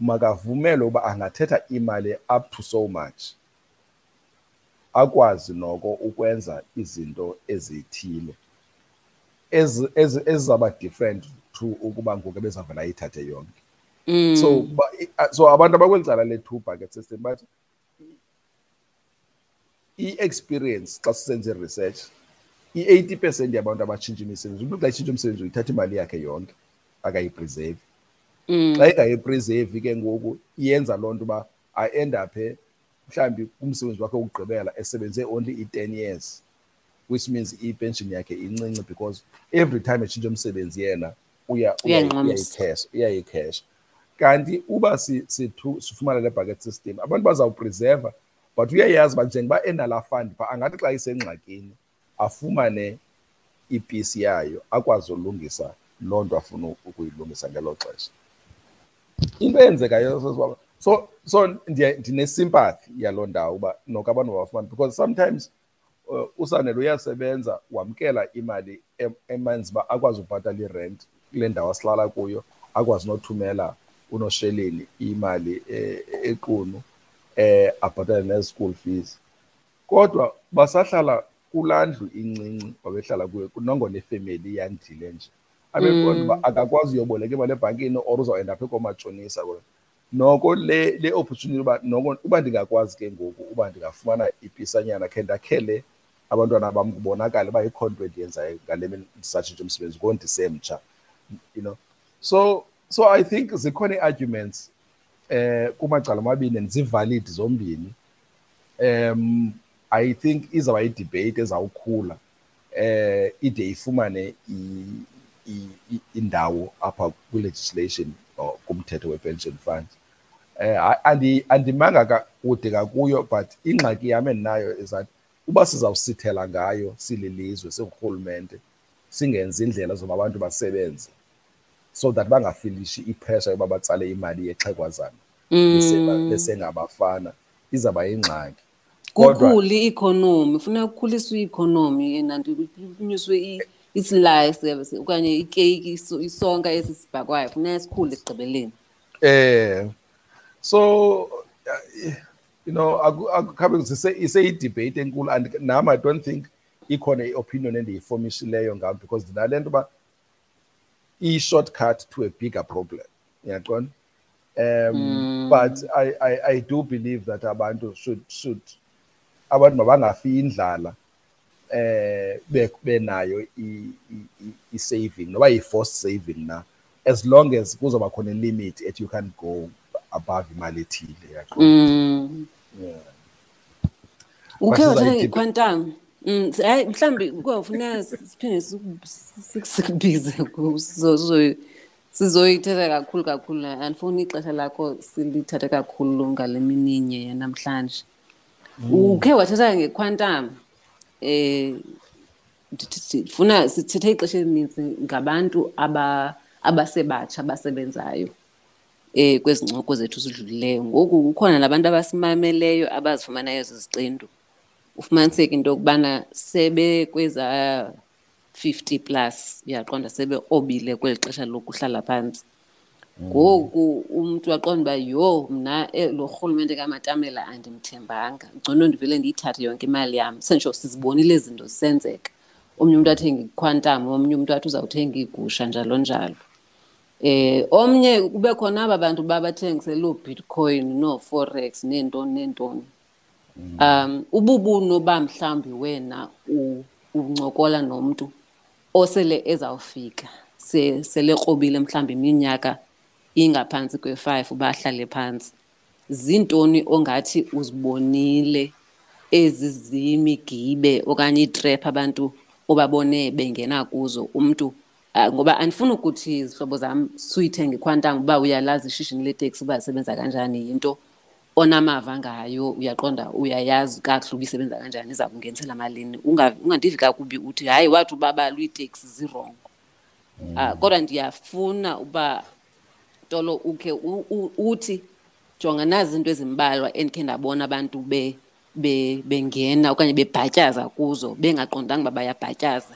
makavumele uba angathetha imali up to so much akwazi noko ukwenza izinto ezithile ezi- ezi- ezizawuba different to ukuba ngoku ebezavela ayithathe yonke. So ba- i- a- so abantu abakweli cala le-two bucket system bathi i-experience xa sisenze research i-eighty percent yabantu abatshintsha imisebenzi umntu xa itshintsha umsebenzi uyithatha imali yakhe yonke akayipreserve. Xa engayipreserve ke ngoku iyenza loo nto uba aendaphe mhlawumbi kumsebenzi wakhe wokugqibela esebenze only i-ten years which means ipension yakhe incinci because every time etshintsha umsebenzi yena uya- uya- Uyayincamisa. uyayicash- uyayikhesha kanti uba si- sithu- sifumana le bucket system abantu bazawupreserva but uyayazi uba njengoba enalaa fund pha angathi xa isengxakini afumane ipisi yayo akwazi ulungisa loo nto afuna ukuyilungisa ngelo xesha. Into eyenzekayo sesibaba so so ndiye- ndine-sympathy yaloo ndawo uba noko abantu mabafumane because sometimes uh, usanele uyasebenza wamkela imali em- emenza uba akwazi ubhatala irent kule ndawo asihlala kuyo akwazi nothumela unosheleni imali eh, equnu eh abhatale ne-school fees. Kodwa basahlala kulaa ndlu incinci wabehlala kuyo nongona ifemeli yandile nje. Abeqonda uba akakwazi uyoboleka imali ebhankini or uzawuenda apha koomatshonisa kulo noko le le opportunity uba noko uba ndingakwazi ke ngoku uba ndingafumana ipisanyana khe ndakhele abantwana bam kubonakale uba ikhona into endiyenzayo ngale mini ndisatshintsha umsebenzi ngoku ndisemtsha you know. So so i think zikhona ii-arguments eh kumacala amabini and zivalid zombini. Um i think izawuba yidebate ezawukhula eh ide ifumane i- i- i- indawo apha kwi-legislation or kumthetho we-pension fund eh a- andi andimanga ka- kude kakuyo but ingxaki yam endinayo is that uba sizawusithela ngayo sililizwe singurhulumente singenzi indlela zoba abantu basebenze so that bangafilishi ipressure yoba batsale imali yexhegwazana bese- besengabafana. Izawuba yingxaki. Kodwa- kukhule i-economy funeka kukhuliswe i-economy nanti kunyuswe i- islice okanye ikeyiki iso- isonka esi sibhakwayo funeka sikhule ekugqibeleni Eh, so you know, aku- akukhabe zise iseyidebate enkulu and nam I don't think ikhona i-opinion endiyifomishileyo ngam because ndinale nto uba i-shortcut to a bigger problem. Uyaqonda? Um, but I, I, I do believe that abantu should should abantu mabangafi indlala eh be- benayo i- i- i- i-saving noba yi-forced saving na as long as kuzoba khona limit at you can go above imali ethile yaqonda? Mm. Yeah. ukhe wathatha Basizayikhipha- ngequantum Mm, hayi mhlawumbe kuyawufuneka siphinde siku- siku- sikubize ku- sizo- sizo- sizoyithetha kakhulu kakhulu andifuni ixesha lakho silithathe kakhulu ngale mininye yanamhlanje ukhe wathetha ngequantum eh ndithi- ndifuna sithethe ixesha elininzi ngabantu aba abasebatsha abasebenzayo eh kwezi ncoko zethu zidlulileyo. Ngoku kukhona nabantu abasimameleyo abazifumanayo ziziqendu ufumaniseke into yokubana sebe kweza 50 plus uyaqonda sebekrobile kweli xesha lokuhlala phantsi. Ngoku umntu aqonda uba yho mna lo rhulumente kamatamela andimthembanga. Ngcono ndivele ndiyithathe yonke imali yam. Senditsho sizibonile izinto zinto zisenzeka. Omnye umntu athenga iquantum omnye umntu athi uzawuthenga iigusha njalo njalo. Um omnye kube khona aba bantu babathengisela bitcoin nooforex neentoni neentoni. Um ububuno ba mhlambi wena uncokola nomntu osele ezawufika se- sele krobile mhlawumbi iminyaka ingaphantsi kwe-five uba ahlale phantsi. Ziintoni ongathi uzibonile? Ezi zimigibe okanye iitrep abantu obabone bengena kuzo umntu uh, ngoba andifuni ukuthi izihlobo zam suyithenge iquantum uba uyalazi ishishini leteksi uba isebenza kanjani yinto onamava ngayo uyaqonda uyayazi kakuhle uba isebenza kanjani iza kungenisela malini. Unga- ungandivi kakubi uthi hayi wathi ubabalwa iiteksi zirongo uh, kodwa ndiyafuna uba tolo ukhe uthi jonga nazi into ezimbalwa endikhe ndabona abantu be, be, bengena okanye bebhatyaza kuzo bengaqondanga uba bayabhatyaza.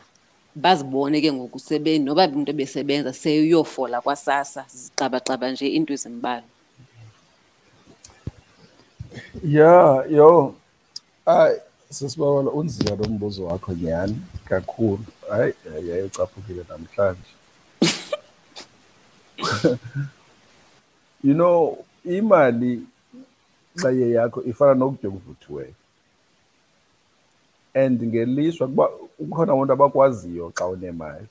Bazibone ke ngoku noba into besebenza seyofola kwasasa zixabaxaba nje into ezimbalwa. Ya yho hayi sesibabala unzima lo mbuzo wakho nyhani? Kakhulu. Hayi yayicaphukile namhlanje you know imali xa iye yakho ifana nokutya okuvuthiweyo and ngelishwa kuba kukhona abantu abakwaziyo xa unemali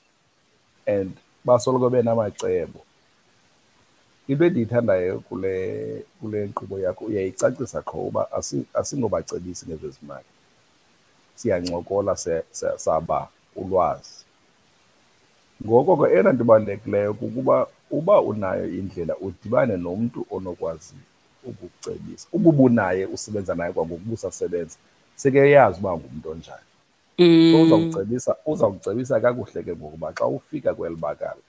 and basoloko benamacebo. Into endiyithandayo kule kule nkqubo yakho uyayicacisa qho uba asi- asingobacebisi ngezezimali. Siyancokola se- se- saba ulwazi. Ngoko ke eyona nto ibalulekileyo kukuba uba unayo indlela udibane nomntu onokwazi ukukucebisa. Uba ubunaye usebenza naye kwangoku ubusasebenza sekeyazi uba ngumntu onjani. So uzawucebisa uzawucebisa kakuhle ke ngokuba xa ufika kweli bakala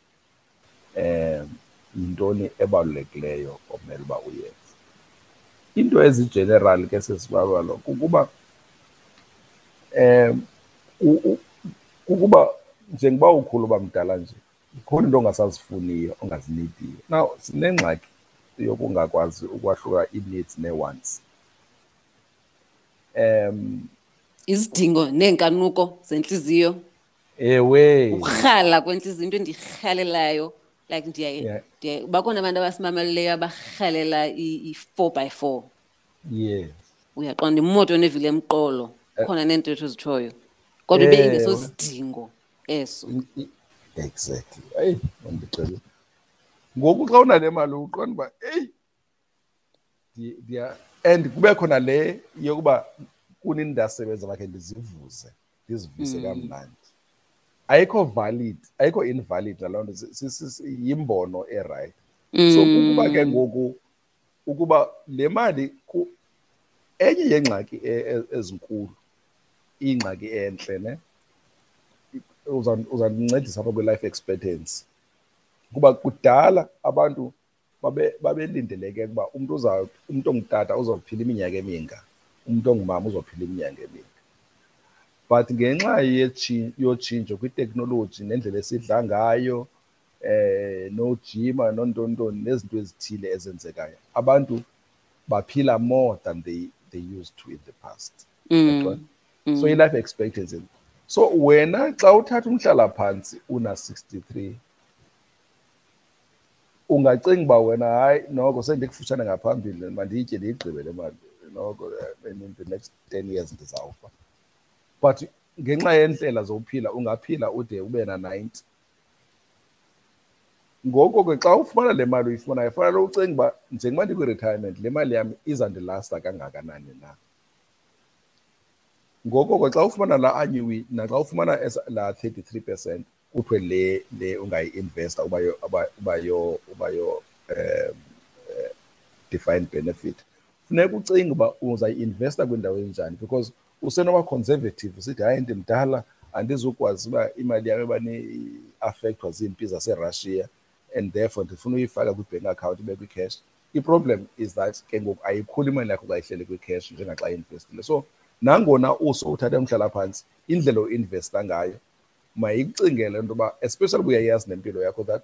um yintoni ebalulekileyo omele uba uyenze. Into ezigeneral ke sesibalwalo kukuba um kukuba njengoba ukhulu uba mdala nje zikhona into ongasazifuniyo ongazinidiyo now sinengxaki yokungakwazi ukwahlula ii-needs nee-wants um izidingo neenkanuko zentliziyo ewe. Ukurhala kwentliziyo into endiyirhalelayo like ndiyaye Yeah. ndiyaye- bakhona abantu abasimameleleyo abarhalela i- i-four by four. Yes. Uyaqonda imoto enevili emqolo khona neentetho ezitshoyo kodwa ibe Eh, ingeso wena. sidingo eso. I- i- exactly. Eyi mandixele ngoku xa unale mali uqonda uba ndi- ndiya and kube khona le yokuba kunini ndasebenza makhe ndizivuze ndizivise kamnandi. Ayikho valid ayikho invalid naloo nto yimbono erayithi so kukuba ke ngoku ukuba le mali ku- enye yeengxaki e- e- ezinkulu ingxaki entle ne uza- uzandincedisa apha kwi-life expectancy. Kuba kudala abantu babe- babelindeleke ukuba umntu uza umntu ongutata uzophila iminyaka eminga umntu ongumama uzophila iminyaka eminga. But ngenxa yetshi- yotshintsho kwiteknoloji nendlela esidla ngayo eh nojima nontontoni nezinto ezithile ezenzekayo abantu baphila more than they they used to in the past. Yaqonda? so i-life expectancy so wena xa uthatha umhlala phantsi una 63 ungacinga uba wena hayi noko sendikufutshane ngaphambili mandiyitye ndiyigqibe le mali noko eh, in the next 10 years ndizawufa. But ngenxa yendlela zokuphila ungaphila ude ube na-90 ngoko ke xa ufumana le mali uyifunayo fanele ucinga uba njengoba ndikwi-retirement le mali yam izandilasta kangakanani na. Ngoko ke xa ufumana la annuity naxa ufumana la 33 percent kuthiwe le le ungayi-investa uba yo uba yo uba yo um defined benefit funeka ucinge uba uzayi-investa kwindawo enjani because usenoba conservative usithi hayi ndimdala andizukwazi uba imali yam ebane-affectwa ziimpi zaserussia and therefore ndifuna uyifaka kwi-bank account ibe kwi-cash i-problem is that ke ngoku ayikhuli imali yakho xa ihlele kwi-cash njengaxa investile. So nangona uso uthathe umhlalaphantsi indlela oinvesta ngayo mayikucingele into yoba especially uyayazi nempilo yakho that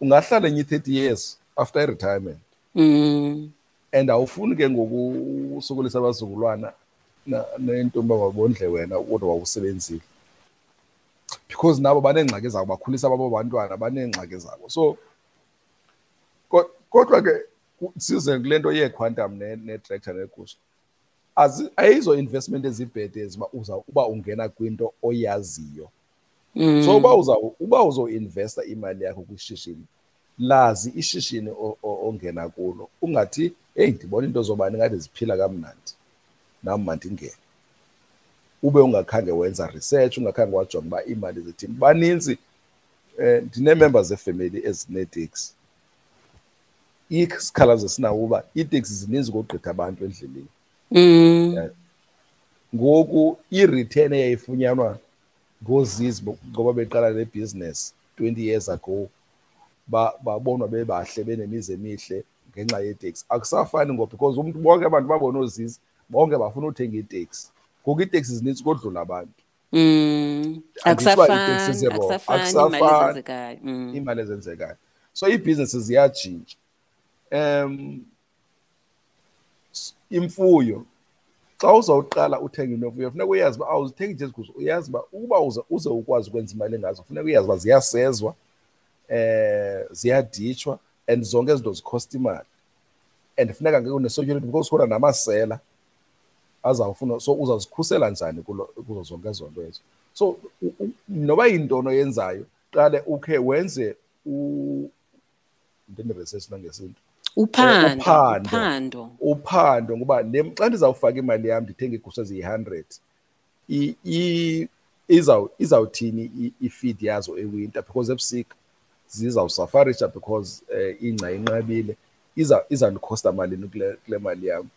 ungahlala enye i-thirty years after i-retirement. Mm. and awufuni ke ngoku usokolisa abazukulwana nento yoba babondle wena kodwa wawusebenzile. Because nabo baneengxaki zabo bakhulisa babo bantwana baneengxaki zabo. So kodwa ke size kule nto yeequantum neetrektha neegusha ayizo investment ezibhede uba uza uba ungena kwinto oyaziyo. So uba uza uba uzoinvesta imali yakho kwishishini lazi ishishini ongena kulo ungathi heyi ndibona into zobani ngathi ziphila kamnandi nam mandingene. Ube ungakhange wenza research ungakhange wajonga uba iimali zithini. Baninzi um ndinee-members zefemeli ezineeteksi isikhalazo sinawo uba iiteksi zininzi kokugqitha abantu endleleni. Mm. Ngoku i-return eyayifunyanwa ngoozizi ngoba beqala le business 20 years ago babonwa bebahle benemizi emihle ngenxa yeteksi akusafani ngo because umntu bonke abantu babona oozizi bonke bafuna uthenga iteksi ngoku iiteksi zininzi kodlula abantu. Mm. Akusafani, akusafani imali ezenzekayo. Mm. ezenzekayo. So iibhizinesi ziyatshintsha um imfuyo. Xa uzawuqala uthenga imfuyo funeka uyazi uba awuzithengi nje eziguzo uyazi uba ukuba uze uze ukwazi ukwenza imali ngazo funeka uyazi uba ziyasezwa eh ziyaditshwa and zonke izinto zikhosta imali. And funeka ke une-security because khona namasela azawufuna so uzawuzikhusela njani kuzo zonke ezo nto ezo. So noba yintoni oyenzayo qale ukhe wenze ndine-research nangesintu uphando uphando. uphando. Uphando ngoba le xa ndizawufaka imali yam ndithenge iigusha eziyi-hundred izaw izawuthini i- ifeed yazo ewinter? Because ebusika zizawusafarisha because um ingca inqabile iza izandikhosta malini kule kule mali yam?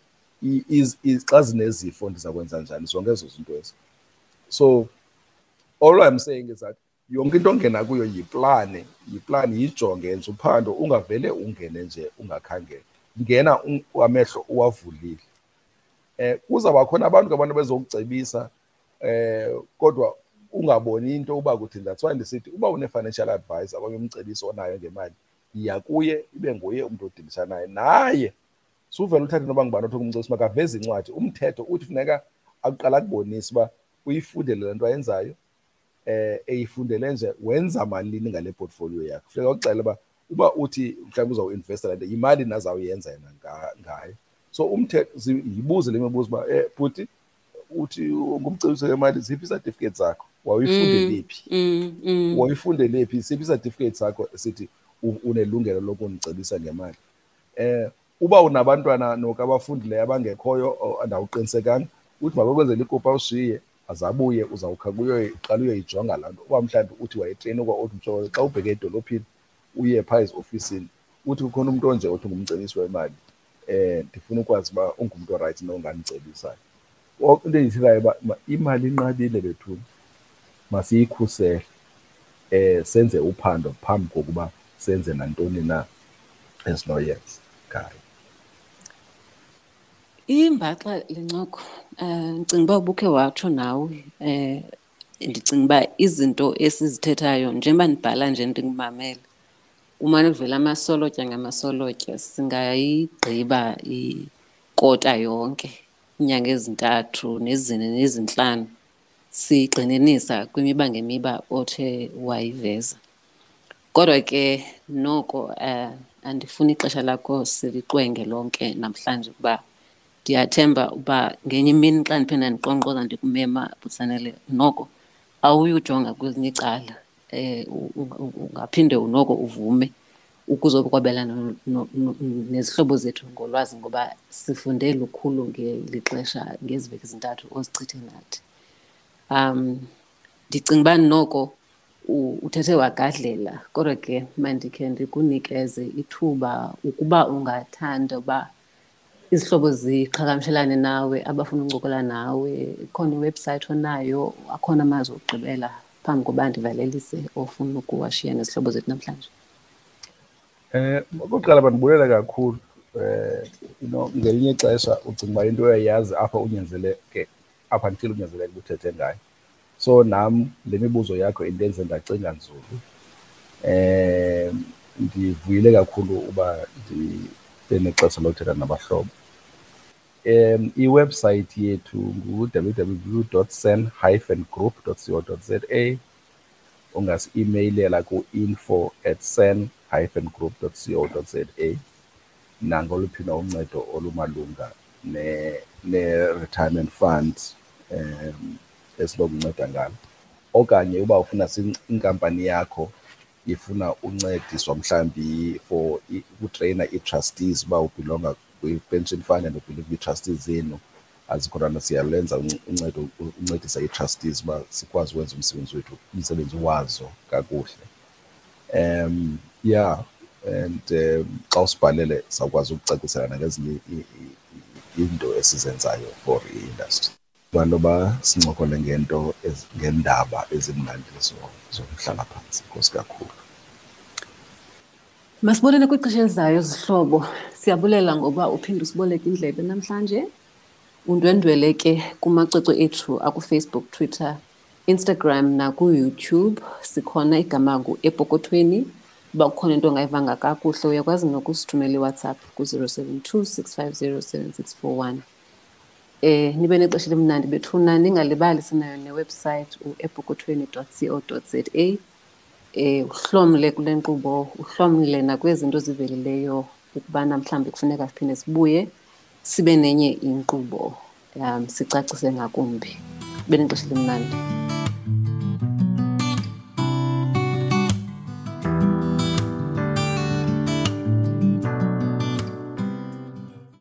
I- iz- iz- xa zinezifo ndiza kwenza njani? Zonke ezo zinto ezo. So all i'm saying is that yonke into ongena kuyo yiplane. Yiplani yijonge yenza uphando ungavele ungene nje ungakhangela ngena un- amehlo uwavulile. Eh kuzawuba khona abantu abantu bezokucebisa eh kodwa ungaboni into uba kuthini that's why ndisithi uba une-financial advisor okanye umcebisi onayo ngemali yiya kuye ibe nguye umntu odilisa naye. Naye suvele uthathe noba ngubani othi kumcebisa makaveze incwadi umthetho uthi funeka akuqala akubonise uba uyifundele le nto ayenzayo. Eh eyifundele nje wenza malini ngale portfolio yakho funeka uxele uba uba uthi mhlawumbe uzawuinvesta le nto yimali nazawuyenza yena nga- ngayo so umthetho zi- yibuze le mibuzo uba eh bhuti uthi ngumcebisi wemali ziphi certificate zakho? Wawuyifundele phi Mm, mm. wayifundele phi siphi certificate sakho esithi u- unelungelo lokundicebisa ngemali. Eh uba unabantwana noku abafundileyo abangekhoyo o- andawuqinisekanga uthi mabakwenzela ikopa ushiye azabuye uzawukha kuyo qala uyoyijonga laa nto. Uba mhlawumbi uthi wayetreyini kwa othi mhlobo xa ubheke edolophini uye phaa eziofisini uthi kukhona umntu onje othi ngumcebisi wemali eh ndifuna ukwazi uba ungumntu orayithi nongandicebisayo O- into endiyithethayo uba ma- imali inqabile bethuni masiyikhusele eh senze uphando phambi kokuba senze nantoni na esinoyenza ngayo imbaxa lencoko um ndicinga uba ubukhe watsho nawe. Um ndicinga uba izinto esizithethayo njengoba ndibhala nje ndingumamele umane kuvela amasolotya ngamasolotya singayigqiba ikota yonke iinyanga ezintathu nezine nezintlanu sigxininisa kwimiba ngemiba othe wayiveza. Kodwa ke noko um andifuni ixesha lakho siliqwenge lonke namhlanje ukuba ndiyathemba uba ngenye imini xa ndiphinda ndiqonkqoza ndikumema butsanele noko awuyujonga kwezinye icala um ungaphinde noko uvume ukuzokwabelana no- no- nezihlobo zethu ngolwazi ngoba sifunde lukhulu ngeli xesha ngezi veki zintathu ozichithe nathi um ndicinga uba noko uthethe wagadlela kodwa ke mandikhe ndikunikeze ithuba ukuba ungathanda uba izihlobo ziqhagamshelane nawe abafuna uncokola nawe khona iwebhusayithi onayo akhona amazwi okugqibela phambi koba ndivalelise ofuna ukuwashiya nezihlobo zethu namhlanje. Um okokuqala bandibulela kakhulu um you know ngelinye ixesha ucinga uba into uyayazi apha unyanzeleke apha until unyanzeleke uthethe ngayo. So nam le mibuzo yakho indenze ndacinga nzulu. Um ndivuyile kakhulu uba ndibe nexesha lokuthetha nabahlobo. um iwebhusayithi yethu ngu-www sen hyphen group co za ungasi-imeyilela ku-info at sen hyphen group co za nangoluphi na uncedo olumalunga ne-retirement fund um esinokunceda ngalo. Okanye uba ufuna inkampani yakho ifuna uncediswa mhlawumbi for ukutreyina ii-trustees uba ubhilonga kwi-pension fund and ubhilonga kwii-trustees zenu azikhona siyalenza uncedo uncedisa ii-trustees uba sikwazi ukwenza umsebenzi wethu umsebenzi wazo kakuhle. Um yeah and um xa usibhalele sawukwazi ukucacisela nangezinye iinto esizenzayo for i-industry. Abantu ba sincokole ngento ngendaba ezimnandi zomhlala phantsi nkosi kakhulu masibonele kwixesha elizayo zihlobo. Siyabulela ngoba uphinde usiboleke indlebe namhlanje. Undwendwele ke kumacwecwe ethu akufacebook twitter instagram nakuyoutube. Sikhona igama epokothweni uba kukhona into ongayivanga kakuhle uyakwazi nokusithumela iwhatsapp ku-072 650 7641 eh nibe nexesha elimnandi bethuna ningalibali sinayo newebsite uepokothweni co za eh uhlomle kule nkqubo uhlomle nakwezinto zivelileyo ukubana mhlawumbi kufuneka siphinde sibuye sibe nenye inkqubo. Um sicacise ngakumbi. Ibe nexesha elimnandi